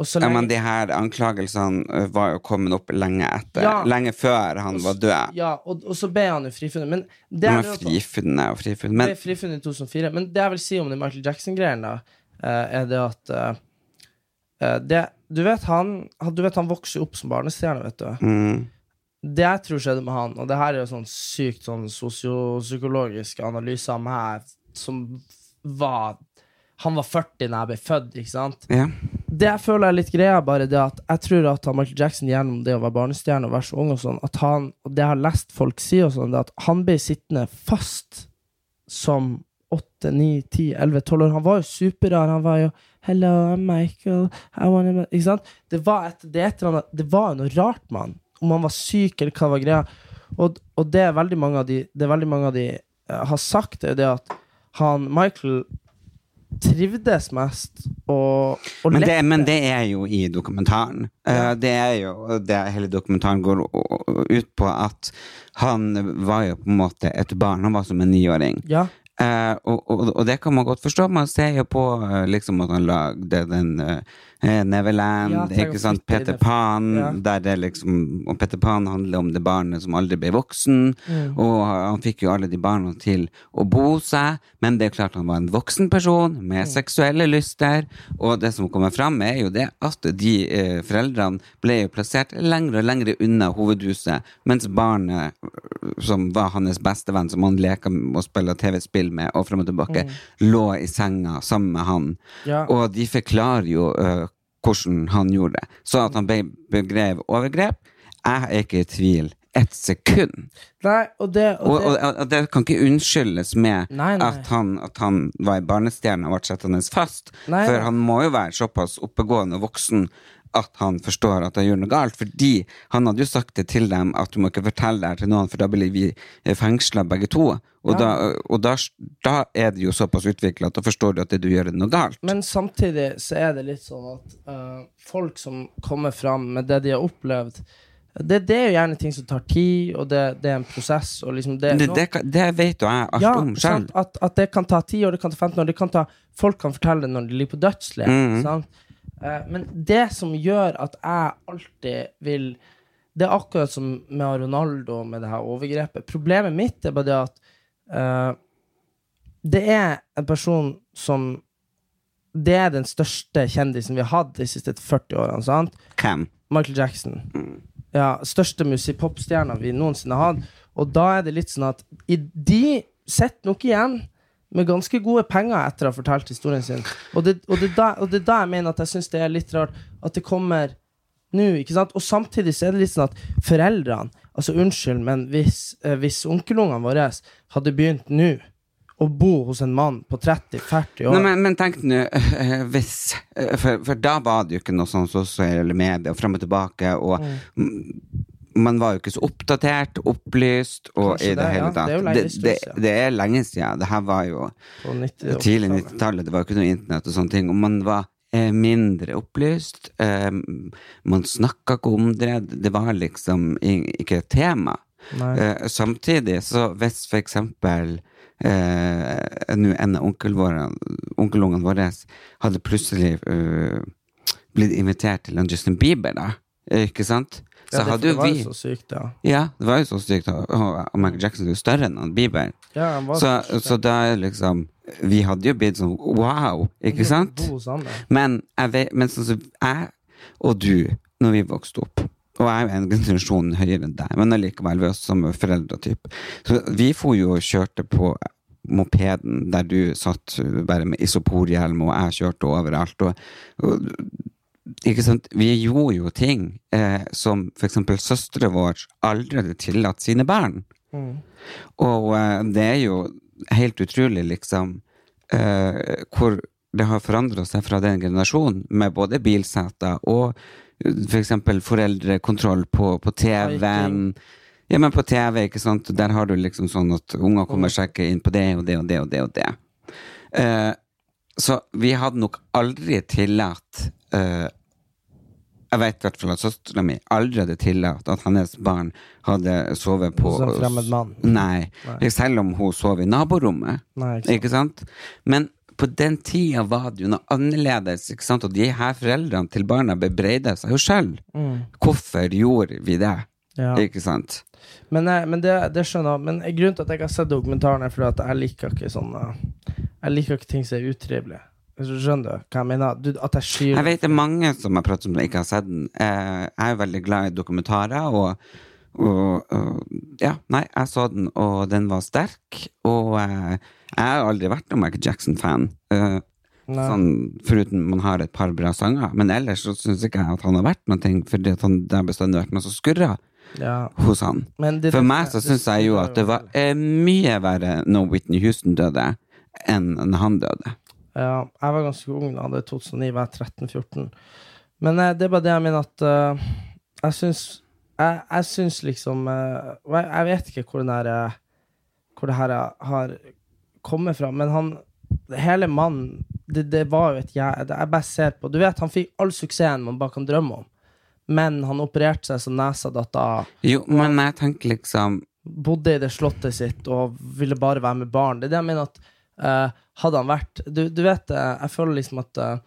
så Ja, men de her anklagelsene var jo kommet opp lenge etter. Ja. Lenge før han var død. Ja, og, og så ble han jo frifunnet. Men det er frifunnet og frifunnet. Men frifunnet i 2004. Men det jeg vil si om den Michael Jackson-greien, da, eh, er det at eh, eh, det, du, vet han, han- du vet han vokser jo opp som barnestjerne, vet du. mm, Det jeg tror skjedde med han, og det her er jo sånn sykt sånn sosiopsykologisk analyse av meg, som var Han var 40 da jeg ble født, ikke sant? ja. Det jeg føler er litt greia, bare det at jeg tror at Michael Jackson gjennom det å være barnestjerne og være så ung og sånn, at han, og det jeg har lest folk si og sånn, det at han ble sittende fast som 8, 9, 10, 11, 12 år. Han var jo superrar. Han var jo 'Hello, I'm Michael. I wanna... Ikke sant? Det var, et, det, et eller annet, det var noe rart med han. Om han var syk, eller hva var greia. Og, og det er veldig mange av de, det veldig mange av de uh, har sagt, det er det at han Michael trivdes mest og, og Men, det, men det er jo i dokumentaren. Ja. det er jo det hele dokumentaren går ut på at han var jo på en måte et barn. Han var som en niåring. Ja. Eh, og, og, og det kan man godt forstå. Man ser jo på eh, liksom at han lagde den eh, Neverland, Ja, ikke sant, Peter. Pan, Ja. der det liksom Og Peter Pan handler om det barnet som aldri ble voksen, Mm. og han fikk jo alle de barna til å bo seg, men det er klart han var en voksen person med Mm. seksuelle lyster, og det som kommer fram, er jo det at de eh, foreldrene ble jo plassert lengre og lengre unna hovedhuset, mens barnet, som var hans bestevenn, som han leka og spilla TV-spill med, og frem og tilbake, lå i senga sammen med han. Ja. Og de forklarer jo øh, hvordan han gjorde det. Så at han ble begrev overgrep, jeg er ikke i tvil ett sekund. Nei, og det, og det og, og det kan ikke unnskyldes med Nei, nei. At, han, at han var ei barnestjerne og ble sittende fast. For han må jo være såpass oppegående og voksen at han forstår at han gjør noe galt. Fordi han hadde jo sagt det til dem at du må ikke fortelle det til noen, for da blir vi fengsla begge to. Og, da, og da, da er det jo såpass utvikla at da forstår du at det du gjør, er noe galt. Men samtidig så er det litt sånn at uh, folk som kommer fram med det de har opplevd det, det er jo gjerne ting som tar tid, og det, det er en prosess. Liksom det, det, det, vet jo jeg alt ja, om sjøl. At, at det kan ta 10 år, det kan ta 15 år. Det kan ta, folk kan fortelle det når de ligger på dødsleiet. Mm sant? Eh, men det som gjør at jeg alltid vil Det er akkurat som med Ronaldo med det her overgrepet. Problemet mitt er bare det at uh, det er en person som Det er den største kjendisen vi har hatt de siste 40 årene. sant? Hvem? Michael Jackson. Ja, største musikk-popstjerna vi noensinne har hatt. Og da er det litt sånn at i, de sitter nok igjen med ganske gode penger etter å ha fortalt historien sin. Og det, og det, da, og det da jeg mener at jeg syns det er litt rart at det kommer nå. ikke sant? Og samtidig så er det litt sånn at foreldrene Altså unnskyld, men hvis, eh, hvis onkelungene våre hadde begynt nå å bo hos en mann på 30-40 år Nei, men, men tenk nå, eh, hvis eh, for, for da var det jo ikke noe sånn sosiale medier og frem og tilbake, og mm. Man var jo ikke så oppdatert, opplyst, og Kanskje i det, det, hele ja. tatt. Det er lenge det, stund det, det er lenge siden. Det her var jo på 90 tidlig 90-tallet, det var jo ikke noe internett og sånne ting, og man var eh, mindre opplyst. Eh, man snakka ikke om det. Det var liksom ikke et tema. Eh, samtidig, så hvis for eksempel eh, nå en av onkelungene våre hadde plutselig blitt invitert til en Justin Bieber, da, ikke sant? Så Ja, det, hadde det jo var vi jo så sykt, ja. Ja, det var jo så sykt. Og, Michael Jackson er jo større enn han Bieber. ja han var Så, så så da liksom Vi hadde jo blitt sånn wow, ikke sant? Men, vet, men sånn som jeg og du, når vi vokste opp Og jeg er jo en generasjon høyere enn deg, men allikevel, vi er samme foreldretype. Så vi for jo og kjørte på mopeden der du satt bare med isoporhjelm, og jeg kjørte overalt. Og, og, ikke sant? Vi gjorde jo ting eh, som for eksempel søstera vår aldri hadde tillatt sine barn. Og eh, det er jo helt utrolig, liksom, eh, hvor det har forandra seg fra den generasjonen, med både bilseter og f.eks. for foreldrekontroll på, på TV-en. Ja, men på TV, ikke sant, der har du liksom sånn at unger kommer seg ikke inn på det og det og det og det og det. Eh, så vi hadde nok aldri tillatt eh, Jeg vet i hvert fall at søstera mi aldri hadde tillatt at hennes barn hadde sovet på Hos en fremmed mann. Nei. Selv om hun sov i naborommet. Nei, ikke ikke sant? Men på den tida var det jo noe annerledes, ikke sant? Og de her foreldrene til barna bebreider seg jo sjøl. Hvorfor gjorde vi det? Mm. Ja. Ikke sant? Men, eh, men det, det skjønner jeg. Men grunnen til at jeg har sett dokumentaren, er fordi at jeg liker ikke sånne Jeg liker ikke ting som er utrivelige. Skjønner du hva jeg mener? Du, at jeg skyr Jeg vet det er mange som har pratet om det, ikke har sett den. Eh, Jeg er veldig glad i dokumentarer, og, og, og Ja, nei, jeg så den, og den var sterk. Og eh, jeg har aldri vært noen Michael Jackson-fan. eh, Sånn, foruten man har et par bra sanger. Men ellers så syns ikke jeg at han har vært noe, fordi han, det har bestandig vært noe som skurrer ja. hos han. Det- For meg så syns jeg jo at det var eh, mye verre når Whitney Houston døde, enn når han døde. Ja, jeg var ganske ung da, det er 2009, var jeg 13-14. Men uh, det er bare det jeg mener at uh, Jeg syns Jeg, jeg syns liksom eh, jeg, jeg vet ikke hvor den der Hvor det her har kommet fra, men han Hele mannen det, det var jo et jeg, det- Jeg bare ser på Du vet, han fikk all suksessen man bare kan drømme om, men han opererte seg så nesa datt av Jo, men jeg tenker liksom bodde i det slottet sitt og ville bare være med barn. Det er det jeg mener at eh, Hadde han vært Du, du vet, eh, jeg føler liksom at uh,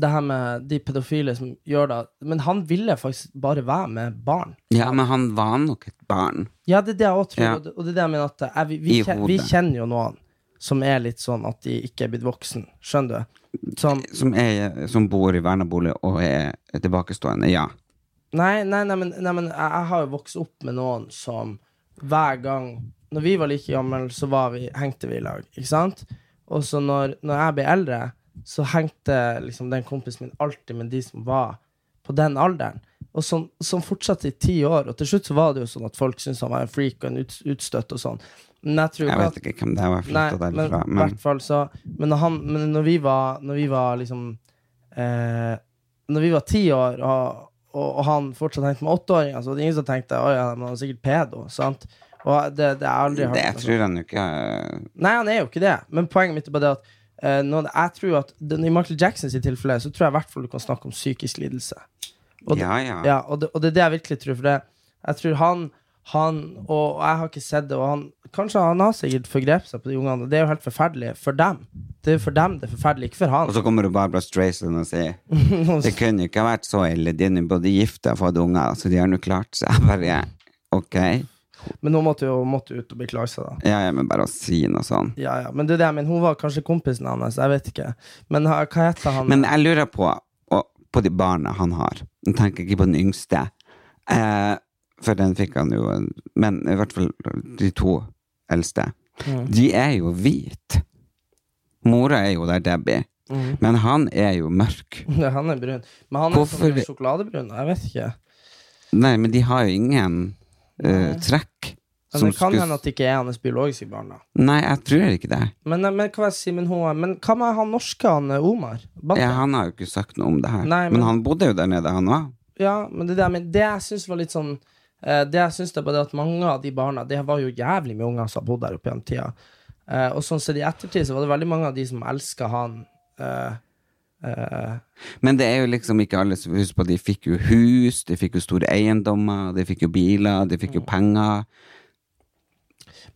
det her med de pedofile som gjør det Men han ville faktisk bare være med barn. Ja, men han var nok et barn. Ja, det er det jeg også tror, Ja. og, det, og det er det jeg mener at jeg, vi, vi, kjen- vi kjenner jo noen som er litt sånn at de ikke er blitt voksen. Skjønner du? Som Som, er, som bor i vernebolig og er tilbakestående, ja. Nei, nei, nei, men, nei, men jeg, jeg har jo vokst opp med noen som hver gang Når vi var like gamle, så var vi, hengte vi i lag, ikke sant? Og så når, når jeg ble eldre, så hengte liksom den kompisen min alltid med de som var på den alderen. Og som, som fortsatte i ti år. Og til slutt så var det jo sånn at folk syntes han var en freak og en ut, utstøtt og sånn. Men jeg Jeg vet at ikke hvem det var flytta men fra, Men hvert fall så Men når, han, men når vi var Når vi var liksom eh, Når vi var ti år, og, og, og han fortsatt hengte med åtteåringer, så var det ingen som tenkte at ja, han var sikkert pedo. Sant? Og det, det er aldri det hørt. tror han jo ikke Nei, han er jo ikke det. Men poenget mitt er bare det at uh, når, jeg tror at den, I Michael Jacksons tilfelle så tror jeg i hvert fall du kan snakke om psykisk lidelse. Og det, Ja, ja. ja, og, det, og det er det jeg virkelig tror. For det, jeg tror han, han og, og jeg har ikke sett det, og han Kanskje han har sikkert forgrepet seg på de ungene, det er jo helt forferdelig for dem. Det er for dem det er forferdelig, ikke for han. Og så kommer Barbara Streisand og sier Det kunne ikke ha vært så ille. De er både gifte og fått unger, så de har nå klart seg. Bare ok. Men hun måtte jo måtte ut og beklage seg, da. Ja, ja, men bare å si noe sånn. Ja, ja, men det er det, men hun var kanskje kompisen hans, jeg vet ikke. Men ha- hva heter han? Men jeg lurer på, og, på de barna han har. Jeg tenker ikke på den yngste. Eh, for den fikk han jo Men i hvert fall de to eldste. Mm. De er jo hvite. Mora er jo der Debbie. Mm. Men han er jo mørk. Ja, han er brun. Men han er Hvorfor sånn sjokoladebrun, jeg vet ikke. Nei, men de har jo ingen eh, trekk. Men det kan hende at det ikke er hans biologiske barn, da. Nei, jeg tror ikke det. Men, men hva jeg si, men, men hva med han norske, han eh, Omar? Ja, han har jo ikke sagt noe om det her. Nei, men, men- han bodde jo der nede, han òg. Ja, men det, der, men det jeg syns var litt sånn eh, Det jeg syns er bare det at mange av de barna Det var jo jævlig mye unger som har bodd der oppe gjennom tida. Eh, og sånn sett i ettertid så var det veldig mange av de som elska han. eh, eh, Men det er jo liksom ikke alle som husker på De fikk jo hus, de fikk jo store eiendommer, de fikk jo biler, de Mm. fikk jo penger.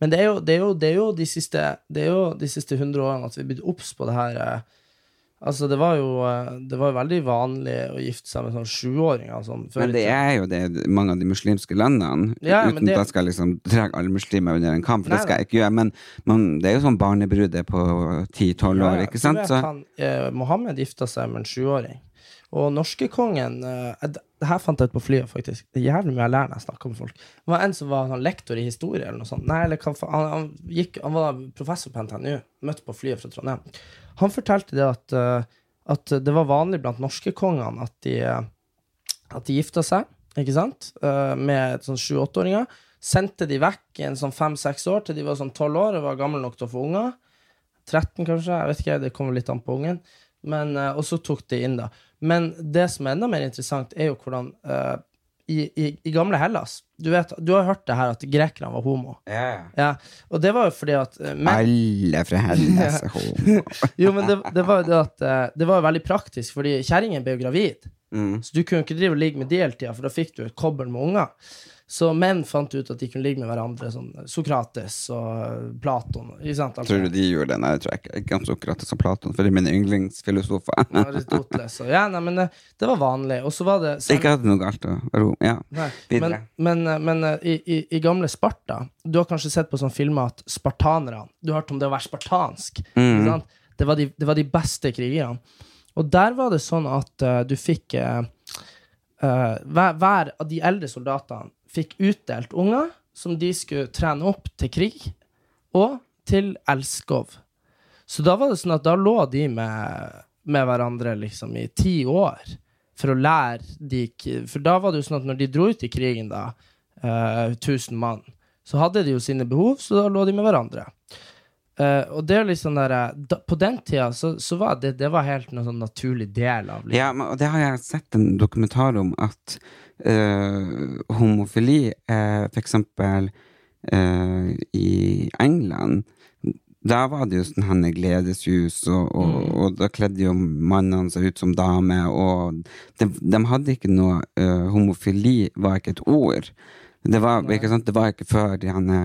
men det er, jo, det, er jo, det er jo de siste Det er jo de siste hundre årene at vi er blitt obs på det her. Altså, det var jo eh, Det var jo veldig vanlig å gifte seg med sånn sjuåringer. Sånn, Men det er jo det mange av de muslimske landene. Ja, uten det- at jeg skal liksom dra alle muslimer under en kamp, for det skal jeg ikke gjøre. Men, men det er jo sånn barnebruder på 10-12 år, ja, ikke sant? Så, Han, eh, Mohammed gifta seg med en sjuåring. Og norskekongen eh, det her fant jeg ut på flyet, faktisk. Det er jævlig mye jeg lærer når jeg snakker med folk. Det var en som var sånn lektor i historie, eller noe sånt. Nei, eller. Han, han, gikk, han var professor på NTNU, møtte på flyet fra Trondheim. Han fortalte det at, eh, at det var vanlig blant norskekongene at de, eh, at de gifta seg, ikke sant, eh, med sånn sju-åtteåringer. Sendte de vekk i en sånn fem-seks år til de var sånn tolv år og var gamle nok til å få unger. 13 kanskje, jeg vet ikke, det kommer litt an på ungen. Men, og så tok de inn, da. Men det som er enda mer interessant, er jo hvordan eh, i, i, I gamle Hellas Du vet, du har hørt det her at grekerne var homo. Yeah. Ja, og det var jo fordi at men, Alle fra Hellas er homo. Jo, men det, det var jo det at eh, Det var jo veldig praktisk, fordi kjerringen ble jo gravid. Så du kunne ikke drive og ligge med de hele tida, for da fikk du et kobbel med unger. Så menn fant ut at de kunne ligge med hverandre, sånn Sokrates og Platon. Altså, Tror du de gjorde det? Nei, jeg tror ikke, ikke om Sokrates og Platon, for de er mine yndlingsfilosofer. Aristoteles og Ja, nei, men det, det var vanlig. Og så var det så- Ikke hadde noe galt å ro. Ja, Nei, videre. Men, men, men eh, i, i, i gamle Sparta Du har kanskje sett på sånne filmer at spartanerne Du har hørt om det å være spartansk. sant? Det, var de, det var de beste krigerne. Og der var det sånn at uh, du fikk uh, eh, hver, hver av de eldre soldatene fikk utdelt unger som de skulle trene opp til krig og til elskov. Så da var det sånn at da lå de med, med hverandre liksom i ti år for å lære de For da var det jo sånn at når de dro ut i krigen, da, 1000 mann, så hadde de jo sine behov, så da lå de med hverandre. Eh, og det er liksom der, eh, da, På den tida så, så var det, det var helt en sånn naturlig del av livet. Ja, men, og det har jeg sett en dokumentar om, at uh, homofili uh, for eksempel i England da var det jo sånn henne gledeshus, og, og, og da kledde jo mannene seg ut som dame, og de, de hadde ikke noe Homofili var ikke et ord. Det var, ikke sant? det var ikke før de henne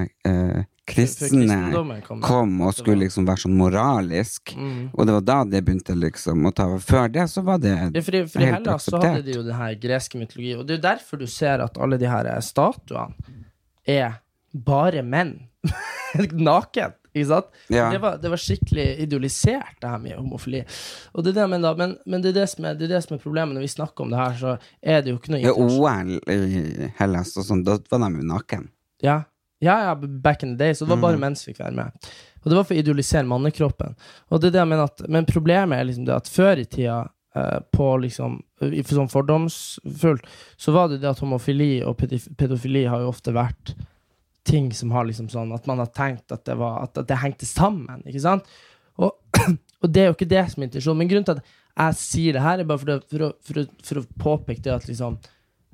kristne kom, kom, og skulle liksom være sånn moralisk. Og det var da det begynte liksom å ta Før det så var det Ja, for i, for helt Hellas så hadde de jo den her greske mytologi, og det er jo derfor du ser at alle de her statuene er bare menn. Naken. Ikke sant? Ja. Det, var, det var skikkelig idealisert, det her med homofili. Og det er det jeg mener men, men det, er det, som er, det er det som er problemet når vi snakker om det her, så er det jo ikke noe intensjon- OL i Hellas og sånn, da var de jo naken. Ja. Ja, ja, back in the day, så det var Mm. bare menn som fikk være med. Og det var for å idealisere mannekroppen. Og det er det jeg mener at, men problemet er liksom det at før i tida, eh, på liksom, for sånn fordomsfullt, så var det det at homofili og pedofili har jo ofte vært ting som har liksom sånn At man har tenkt at det, var, at, at det hengte sammen, ikke sant? Og, og det er jo ikke det som er intensjonen. Men grunnen til at jeg sier det her, er bare for, det, for, å, for, å, for å påpeke det at liksom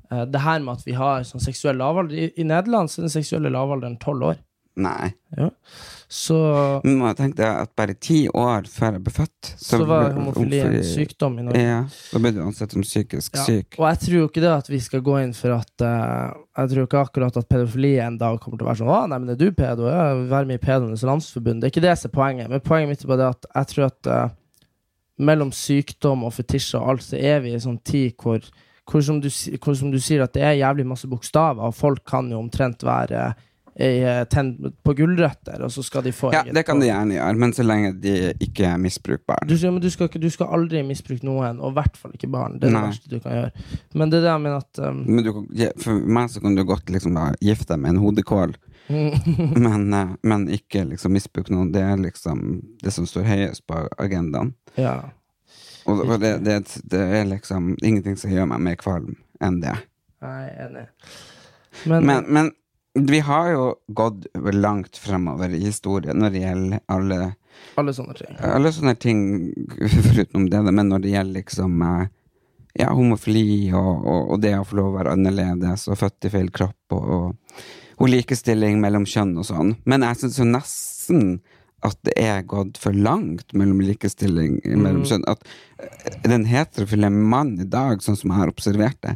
Det her med at vi har sånn seksuell lavalder I, I Nederland så er den seksuelle lavalderen tolv år. Nei. Ja. Så, Men jeg tenkte at bare ti år før jeg ble født så var homofili en sykdom i Norge. Ja, da ble du ansett som psykisk Ja. syk. Og jeg tror jo ikke det at vi skal gå inn for at uh, Jeg tror ikke akkurat at pedofili en dag kommer til å være sånn Å, nei, men er du pedo? Ja, vær med i Pedoenes landsforbund. Det er ikke det som er poenget. Men poenget mitt er bare det at jeg tror at uh, mellom sykdom og fetisjer og alt, så er vi i en sånn tid hvor, hvor, som du, hvor som du sier, at det er jævlig masse bokstaver, og folk kan jo omtrent være eh, tenn på gulrøtter, og så skal de få Ja, det kan de gjerne gjøre, men så lenge de ikke er misbrukbare. du, du, skal, du skal aldri misbruke noen, og i hvert fall ikke barn. Det er det verste du kan gjøre. Men det er jeg mener at um, Men du, for meg så kan du godt liksom gifte deg med en hodekål, men, eh, men ikke liksom misbruke noen. Det er liksom det som står høyest på agendaen. Ja. Og og det, det, det er liksom ingenting som gjør meg mer kvalm enn det. Er enig. Men, Men, men vi har jo gått langt fremover i historien når det gjelder alle alle sånne ting. Alle sånne ting foruten det, men når det gjelder liksom eh, ja, homofili og, og, og det å få lov å være annerledes og født i feil kropp og, og likestilling mellom kjønn og sånn. Men jeg syns jo nesten at det er gått for langt mellom likestilling mellom kjønn. At eh, den heterofile mannen i dag, sånn som jeg har observert det,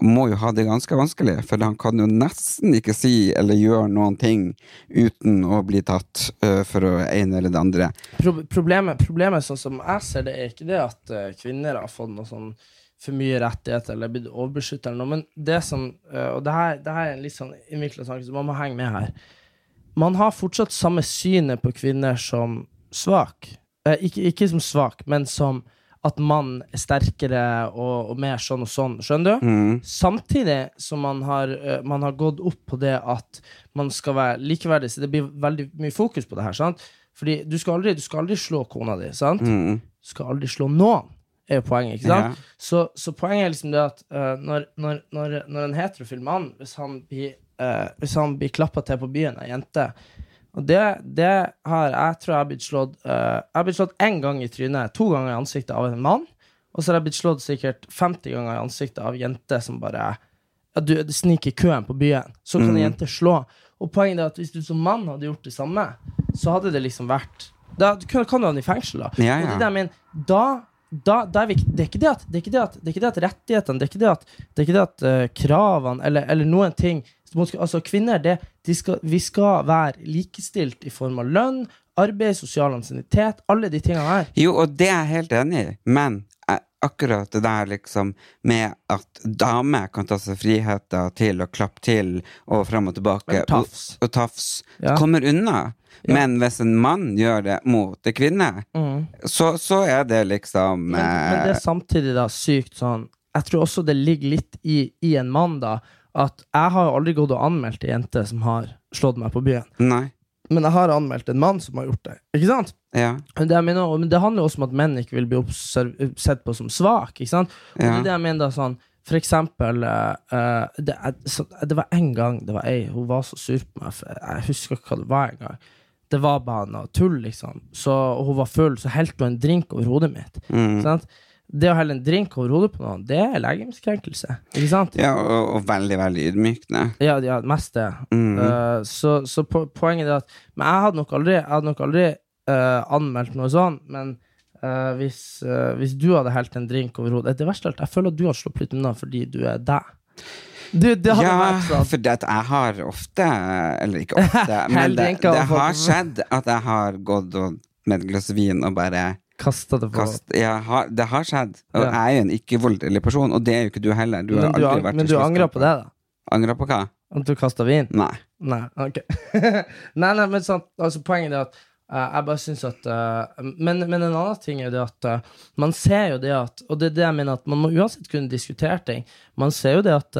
må jo ha det ganske vanskelig, for han kan jo nesten ikke si eller gjøre noen ting uten å bli tatt uh, for å ene eller det andre. Pro problemet, problemet, sånn som jeg ser det, er ikke det at uh, kvinner har fått noe sånn for mye rettigheter eller blitt overbeskyttet eller noe, men det som uh, Og det her, det her er en litt sånn innvikla sak, så man må henge med her. Man har fortsatt samme synet på kvinner som svak. Eh, ikke, ikke som svak, men som at mann er sterkere og, og mer sånn og sånn. Skjønner du? Samtidig som man har, uh, man har gått opp på det at man skal være likeverdig, så det blir veldig mye fokus på det her. sant? Fordi du skal aldri, du skal aldri slå kona di, sant? Du skal aldri slå noen, er jo poenget. ikke sant? Ja. Så, så poenget er liksom det at uh, når, når, når, når en heterofil mann, hvis han blir, uh, hvis han blir klappa til på byen av ei jente og det, det har jeg tror jeg har blitt slått eh, Jeg har blitt slått én gang i trynet, to ganger i ansiktet av en mann. Og så har jeg blitt slått sikkert 50 ganger i ansiktet av jenter som bare ja, du, du sniker i køen på byen. Så kan en jente slå. Og poenget er at hvis du som mann hadde gjort det samme, så hadde det liksom vært Da kan, du ha den i fengsel, da. Ja, Og det der, men da da, da er det, er ikke det, at, rettighetene det er ikke det at eh, kravene eller, eller noen ting Altså Kvinner, det, de skal, vi skal være likestilt i form av lønn, arbeid, sosial ansiennitet, alle de tingene her. Jo, og det er jeg helt enig i, men eh, akkurat det der liksom med at damer kan ta seg friheter til å klappe til og fram og tilbake tafs. og, og tafs, Ja. kommer unna. Ja. Men hvis en mann gjør det mot en kvinne, så, så er det liksom Men, men det eh, er samtidig da sykt sånn Jeg tror også det ligger litt i, i en mann, da, at jeg har aldri gått og anmeldt ei jente som har slått meg på byen. Nei. Men jeg har anmeldt en mann som har gjort det. Ikke sant? Ja. Det, mener, men det handler også om at menn ikke vil bli sett på som svak. Ikke sant? Og det er det jeg mener da sånn For eksempel eh, det, så, det var en gang det var ei Hun var så sur på meg, jeg husker ikke hva det var engang. Det var bare noe tull, liksom. Så og hun var full, så helte hun en drink over hodet mitt. Mm. Sant? Det å helle en drink over hodet på noen, det er legemskrenkelse. Ikke sant? ja, og, og veldig, veldig ydmykende. Ja, ja mest det. Mm. Uh, så så po poenget er at Men jeg hadde nok aldri, hadde nok aldri uh, anmeldt noe sånt, men uh, hvis, hvis du hadde helt en drink over hodet Det verste av alt, jeg føler at du har sluppet litt unna fordi du er deg. Du, Ja, sånn. for det at jeg har ofte Eller ikke ofte, men det, det har skjedd at jeg har gått og, med et glass vin og bare Kasta det på kast, jeg har, Det har skjedd. Og Ja. jeg er jo en ikke-voldelig person, og det er jo ikke du heller. Du har Men du, aldri vært men du angrer på det, da? Angra på hva? At du kasta vin? Nei. Nei, ok. nei, nei, men sant, altså poenget er at eh, jeg bare syns at eh, men, men en annen ting er jo det at eh, man ser jo det at Og det er det jeg mener at man må uansett kunne diskutere ting. Man ser jo det at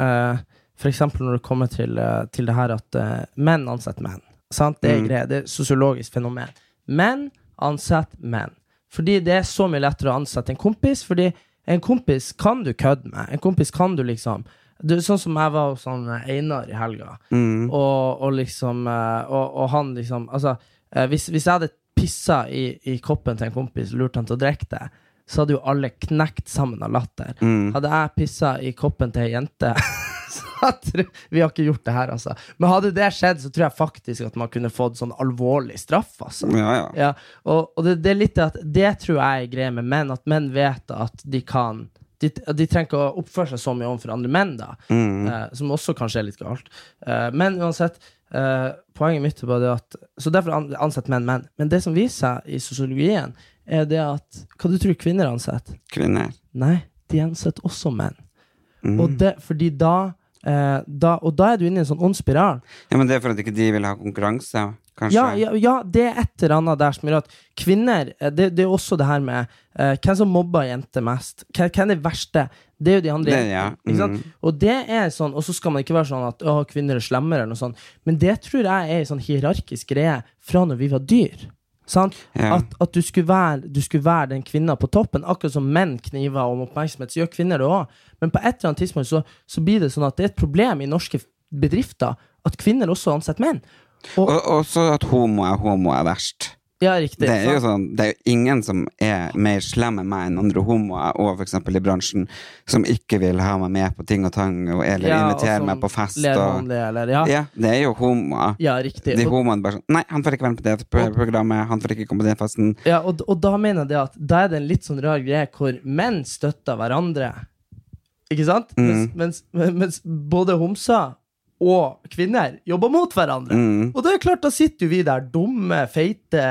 uh, for eksempel når det kommer til, eh, til det her at eh, menn ansetter menn. Sant? Det er Mm. greit, det er et sosiologisk fenomen. Menn ansetter menn. Fordi det er så mye lettere å ansette en kompis, fordi en kompis kan du kødde med. En kompis kan du liksom du, Sånn som jeg var hos sånn Einar i helga, Mm. og, og liksom eh, og, og han liksom Altså, eh, hvis, hvis jeg hadde pissa i, i koppen til en kompis og lurt han til å drikke det, så hadde jo alle knekt sammen av latter. Mm. Hadde jeg pissa i koppen til ei jente tror, Vi har ikke gjort det her, altså. Men hadde det skjedd, så tror jeg faktisk at man kunne fått sånn alvorlig straff, altså. Ja, ja. Ja, og, og det, det er litt det at Det tror jeg er greia med menn, at menn vet at de kan de, de trenger ikke å oppføre seg så mye overfor andre menn, da. Mm. Eh, som også kanskje er litt galt. Eh, men uansett, eh, poenget mitt er bare det at Så derfor ansetter menn menn. Men det som viser seg i sosiologien, er det at Hva du tror kvinner ansetter? Kvinner. Nei, de ansetter også menn. Mm. Og det, fordi da, eh, da Og da er du inne i en sånn ond spiral. Ja, men det er for at ikke de vil ha konkurranse, kanskje? Ja, ja, ja, det er et eller annet der som gjør at kvinner eh, Det, det er også det her med eh, hvem som mobber jenter mest. Hvem, hvem er det verste? Det er jo de andre Det, ja. Mm. Og det er sånn, og så skal man ikke være sånn at å, kvinner er slemmere, eller noe sånt. Men det tror jeg er en sånn hierarkisk greie fra når vi var dyr. Sant? Ja. At, at du, skulle være, du skulle være den kvinna på toppen. Akkurat som menn kniver om oppmerksomhet, så gjør kvinner det òg. Men på et eller annet tidspunkt så, så blir det sånn at det er et problem i norske bedrifter at kvinner også ansetter menn. Og, Og også at homo er homo er verst. Ja, riktig. Det er jo sånn, det er jo ingen som er mer slem enn meg enn andre homoer, og eksempel i bransjen, som ikke vil ha meg med på ting og tang, og, eller Ja, invitere meg på fest. Og, det, eller, ja. ja, det er jo homoer. ja, riktig. De homoene bare sånn Nei, han får ikke være med på det programmet, han får ikke komme på den festen. ja, og, og da mener jeg det at da er det en litt sånn rar greie hvor menn støtter hverandre. Ikke sant? Mm. Mens, mens, mens både homser og kvinner jobber mot hverandre. Mm. Og det er klart, da sitter jo vi der dumme, feite,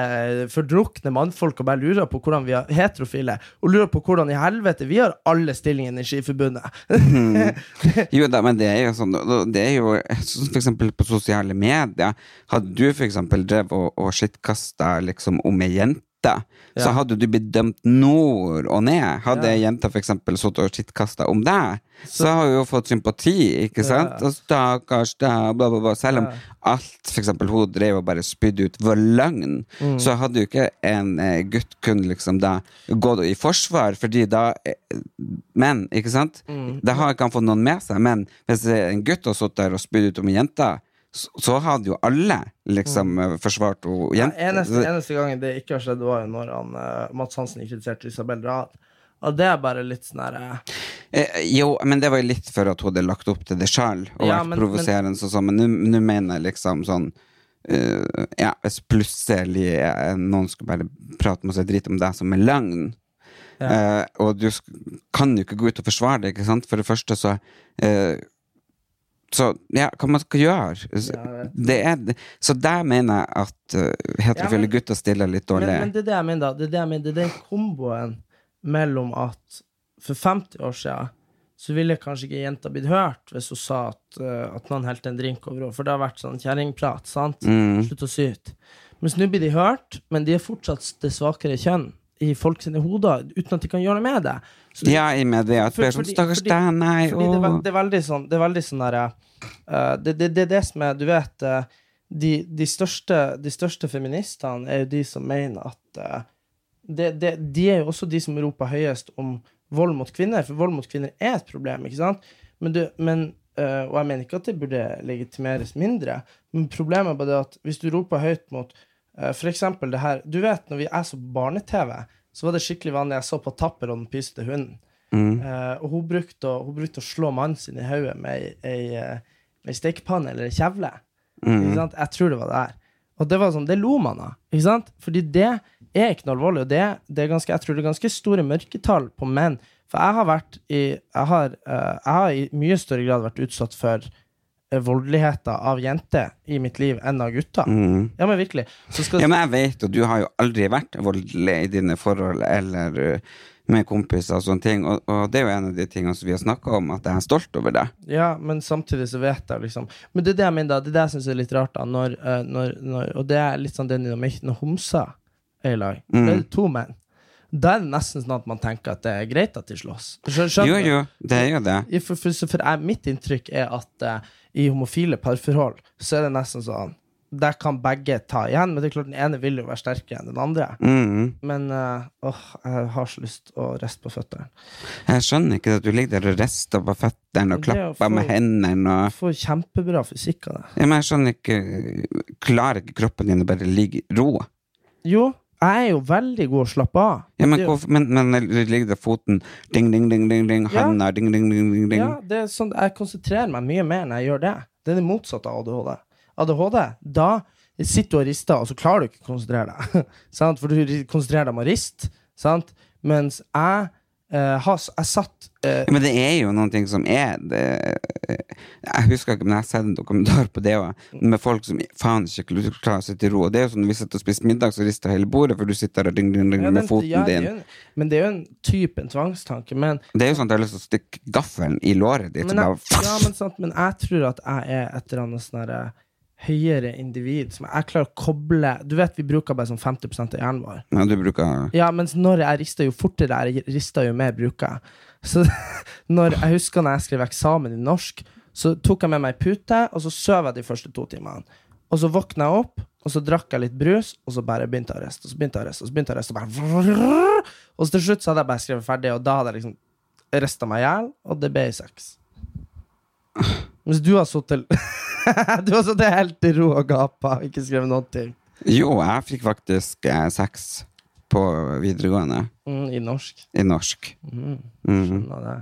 fordrukne mannfolk og bare lurer på hvordan vi er heterofile, og lurer på hvordan i helvete vi har alle stillingene i Skiforbundet. Jo da, men det er jo sånn Det er jo for eksempel på sosiale medier. Hadde du for eksempel drevet og, og skittkasta liksom om ei jente, så Ja. hadde du blitt dømt nord og ned. Hadde Ja. jenta jente eksempel sittet og skittkasta om deg, så, har hun jo fått sympati, ikke sant? Ja. Og stakkars deg, bla, bla, bla. Selv om alt eksempel hun drev og bare spydde ut var løgn, Mm. så hadde jo ikke en eh, gutt kun liksom da gått i forsvar, fordi da eh, Men, ikke sant? Mm. Da har ikke han fått noen med seg, men hvis en gutt har sittet der og spydd ut om ei jente, så, hadde jo alle liksom eh, forsvart henne. Ja, eneste, eneste gangen det ikke har skjedd, var jo når han, uh, Mats Hansen kritiserte Isabel Rahl. Og det er bare litt sånn herre eh, Eh, jo, men det var jo litt for at hun hadde lagt opp til det sjøl, og Ja, vært provoserende sånn, men nå- mener jeg liksom sånn uh, Ja, hvis plutselig uh, noen skulle bare prate med seg dritt om deg som er løgn, Eh, og du kan jo ikke gå ut og forsvare det, ikke sant? For det første så Så ja, hva man skal gjøre det er, så der mener jeg at uh, heterofile Ja, men- gutter stiller litt dårlig. men det er det jeg mener, da. Det er det jeg mener. Det er den komboen mellom at for 50 år siden så ville kanskje ikke jenta blitt hørt hvis hun sa at, uh, at noen helte en drink over henne, for det har vært sånn kjerringprat, sant? Mm. Slutt å syte. Mens nå blir de hørt, men de er fortsatt det svakere kjønn i folk sine hoder, uten at de kan gjøre noe med det. Så ja, i media. at For- det sånn fordi- Stakkars deg, nei, fordi det, er, det er veldig sånn Det er veldig sånn derre eh, det, det, det er det som er Du vet uh, de, de, største, de største feministene er jo de som mener at uh, det, det, De er jo også de som roper høyest om vold mot kvinner, for vold mot kvinner er et problem, ikke sant? Men, du, men Og jeg mener ikke at det burde legitimeres mindre, men problemet er bare det at hvis du roper høyt mot uh, eksempel det her Du vet, når vi er så på barne-TV, så var det skikkelig vanlig Jeg så på Tapper og den pysete hunden. Mm. Uh, og hun brukte, å, hun brukte å slå mannen sin i hodet med ei, ei, eh, stekepanne eller ei kjevle. Mm. Jeg tror det var det her. Og det var sånn, det lo man av. Ikke sant? Fordi det er ikke noe alvorlig. Og det, det er ganske, jeg tror det er ganske store mørketall på menn. For jeg har vært i Jeg har, uh, jeg har i mye større grad vært utsatt for voldeligheter av jenter i mitt liv enn av gutter. Mm. Ja, men virkelig. Skal, Ja, men jeg vet, og du har jo aldri vært voldelig i dine forhold eller uh, med kompiser og sånne ting, og, og det er jo en av de tingene som vi har snakka om, at jeg er stolt over det. Ja, men samtidig så vet jeg liksom Men det er det jeg mener, da. Det er det jeg syns er litt rart, da. Når, eh, når, når, og det er litt sånn den dynamikken når homser er i lag. Mm. Det er to menn. Da er det nesten sånn at man tenker at det er greit at de slåss. Skjønner Jo, jo, det er jo det. For, For, for, for mitt inntrykk er at uh, i homofile parforhold så er det nesten sånn Der kan begge ta igjen, men det er klart den ene vil jo være sterkere enn den andre. Mm. Men eh, åh, jeg har så lyst å riste på føttene. Jeg skjønner ikke at du ligger der og rister på føttene og klapper få, med hendene og Du får kjempebra fysikk av det. ja, men Jeg skjønner ikke Klarer ikke kroppen din å bare ligge i ro? Jo, jeg er jo veldig god å slappe av. Ja, men, hvorfor, men, men ligger det foten ding, ding, ding, ding, ding, Ja. handa ding, ding, ding, ding, ding. Ja, det er sånn, jeg konsentrerer meg mye mer når jeg gjør det. Det er det motsatte av ADHD. ADHD, da sitter du og rister, og så klarer du ikke å konsentrere deg. For du konsentrerer deg med å riste. Sant? Mens jeg eh, has, Jeg satt uh, men det er jo noen ting som er det, Jeg husker ikke, men jeg har sett en dokumentar på det òg, med folk som faen ikke klarer å sitte i ro. Det er jo sånn når vi sitter og spiser middag, så rister hele bordet, for du sitter og ding, ding, ding ja, med foten ja, din. Det en- Men det er jo en type en tvangstanke. Men, Det er jo sånn at jeg har lyst til å stikke gaffelen i låret ditt. men, jeg, bare, ja, men, sant, men jeg tror at jeg er et eller annet sånn herre høyere individ som jeg klarer å koble Du vet vi bruker bare sånn 50 av hjernen vår. ja, du bruker Ja, mens når jeg rister, jo fortere jeg rister, jo mer bruker jeg. Så når jeg husker når jeg skrev eksamen i norsk, så tok jeg med meg pute, og så sov jeg de første to timene. Og så våkna jeg opp, og så drakk jeg litt brus, og så bare begynte jeg å riste. Og så begynte jeg å riste, og så begynte jeg å riste, og bare Og så til slutt så hadde jeg bare skrevet ferdig, og da hadde jeg liksom rista meg i hjel, og det ble sex. Mens du har sittet Du har sittet helt i ro og gapa, ikke skrevet noen ting. Jo, jeg fikk faktisk eh, seks på videregående Mm, I norsk. i norsk. Mm, Mhm. skjønner det.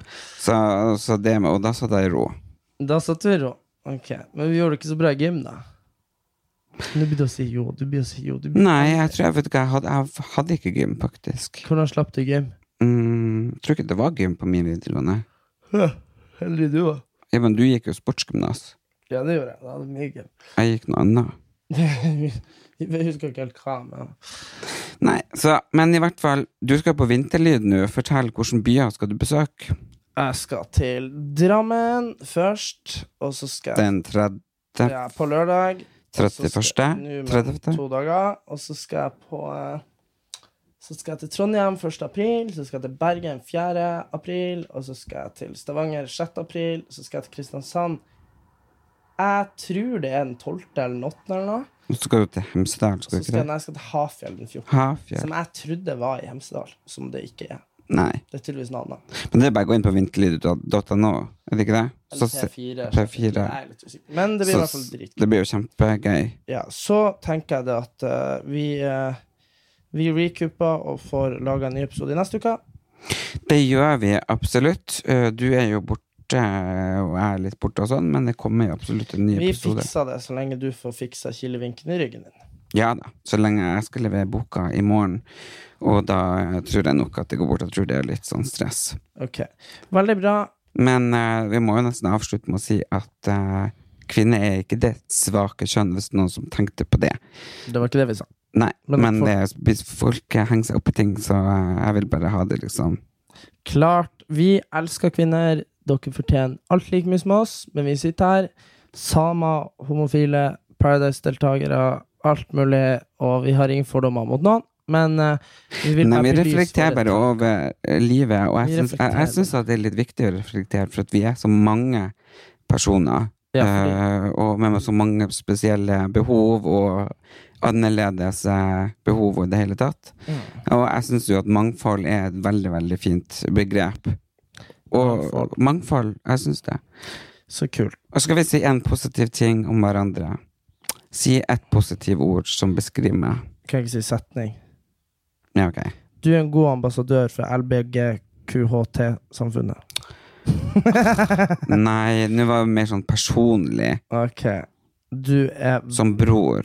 Så, så det med, og da satt jeg i ro. Da satt du i ro. Ok, Men vi gjorde det ikke så bra i gym, da. Nå begynte å si jo. Du begynte å si jo. Du blir... Nei, jeg tror jeg vet ikke, jeg hadde, jeg hadde ikke gym, faktisk. Hvordan slapp du gym? Mm, jeg tror ikke det var gym på min videregående. Heldig du, da. Ja, men du gikk jo sportsgymnas. Ja, det gjorde jeg. Det hadde mye gøy. Jeg gikk noe annet. jeg husker ikke helt hva, men Nei, så, men i hvert fall, du skal på Vinterlyd nå. Fortell hvilke byer skal du besøke Jeg skal til Drammen først, og så skal jeg den 30. ja, på lørdag. 31., nå med 30.. To dager. Og så skal jeg på eh, Så skal jeg til Trondheim 1. april, så skal jeg til Bergen 4. april, og så skal jeg til Stavanger 6. april, så skal jeg til Kristiansand Jeg tror det er den 12. eller den 8. eller noe. Så skal du til Hemsedal, Så skal du skal jeg, nei, jeg skal til Hafjell den 14. Hafjell. Som jeg trodde var i Hemsedal, som det ikke er. Nei. Det er tydeligvis noe annet. Men det er bare å gå inn på vinterlyd.no, er det ikke det? Så, P4. P4. Jeg er litt. Men det blir i hvert fall dritgøy. det blir jo kjempegøy. Ja, så tenker jeg det at uh, vi uh, Vi recooper og får laga en ny episode i neste uke. Det gjør vi absolutt. Eh, Du er jo borte, og jeg er litt borte og sånn, men det kommer jo absolutt en ny Vi episode. fikser det så lenge du får fiksa kilevinken i ryggen din. Ja da, så lenge jeg skal levere boka i morgen. Og da tror jeg nok at det går bort. Jeg tror det er litt sånn stress. Ok, Veldig bra. Men uh, vi må jo nesten avslutte med å si at uh, kvinner er ikke det svake kjønn, hvis noen som tenkte på det. Det var ikke det vi sa. Nei, Men men, folk- det, hvis folk henger seg opp i ting, så eh, jeg vil bare ha det liksom Klart, vi elsker kvinner. Dere fortjener alt like mye som oss, men vi sitter her. Samer, homofile, Paradise-deltakere, alt mulig, og vi har ingen fordommer mot noen. Men uh, vi vil Nei, vi reflekterer bare over eh, livet, og jeg syns, jeg, jeg syns at det er litt viktig å reflektere, for at vi er så mange personer, Ja, uh, og med så mange spesielle behov og annerledes eh, behov i det hele tatt. Mm. Og jeg syns jo at mangfold er et veldig, veldig fint begrep. Og Mangfold. mangfold, jeg syns det. Så kult. Og skal vi si en positiv ting om hverandre? Si et positivt ord som beskriver meg. Kan jeg ikke si setning. Ja, ok. Du er en god ambassadør for LBGQHT-samfunnet. Nei, nå var det mer sånn personlig. Ok. Du er Som bror.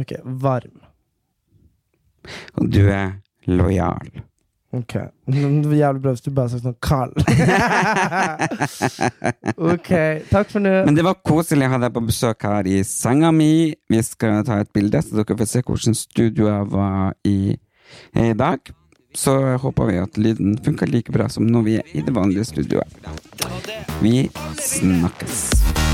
Ok, varm. Og du er lojal. Ok. Det var jævlig bra hvis du bare sa sånn Kall ok, takk for nå. Men det var koselig å ha deg på besøk her i senga mi. Vi skal ta et bilde, så dere får se hvordan studioet var i, i dag. Så håper vi at lyden funker like bra som når vi er i det vanlige studioet. Vi snakkes.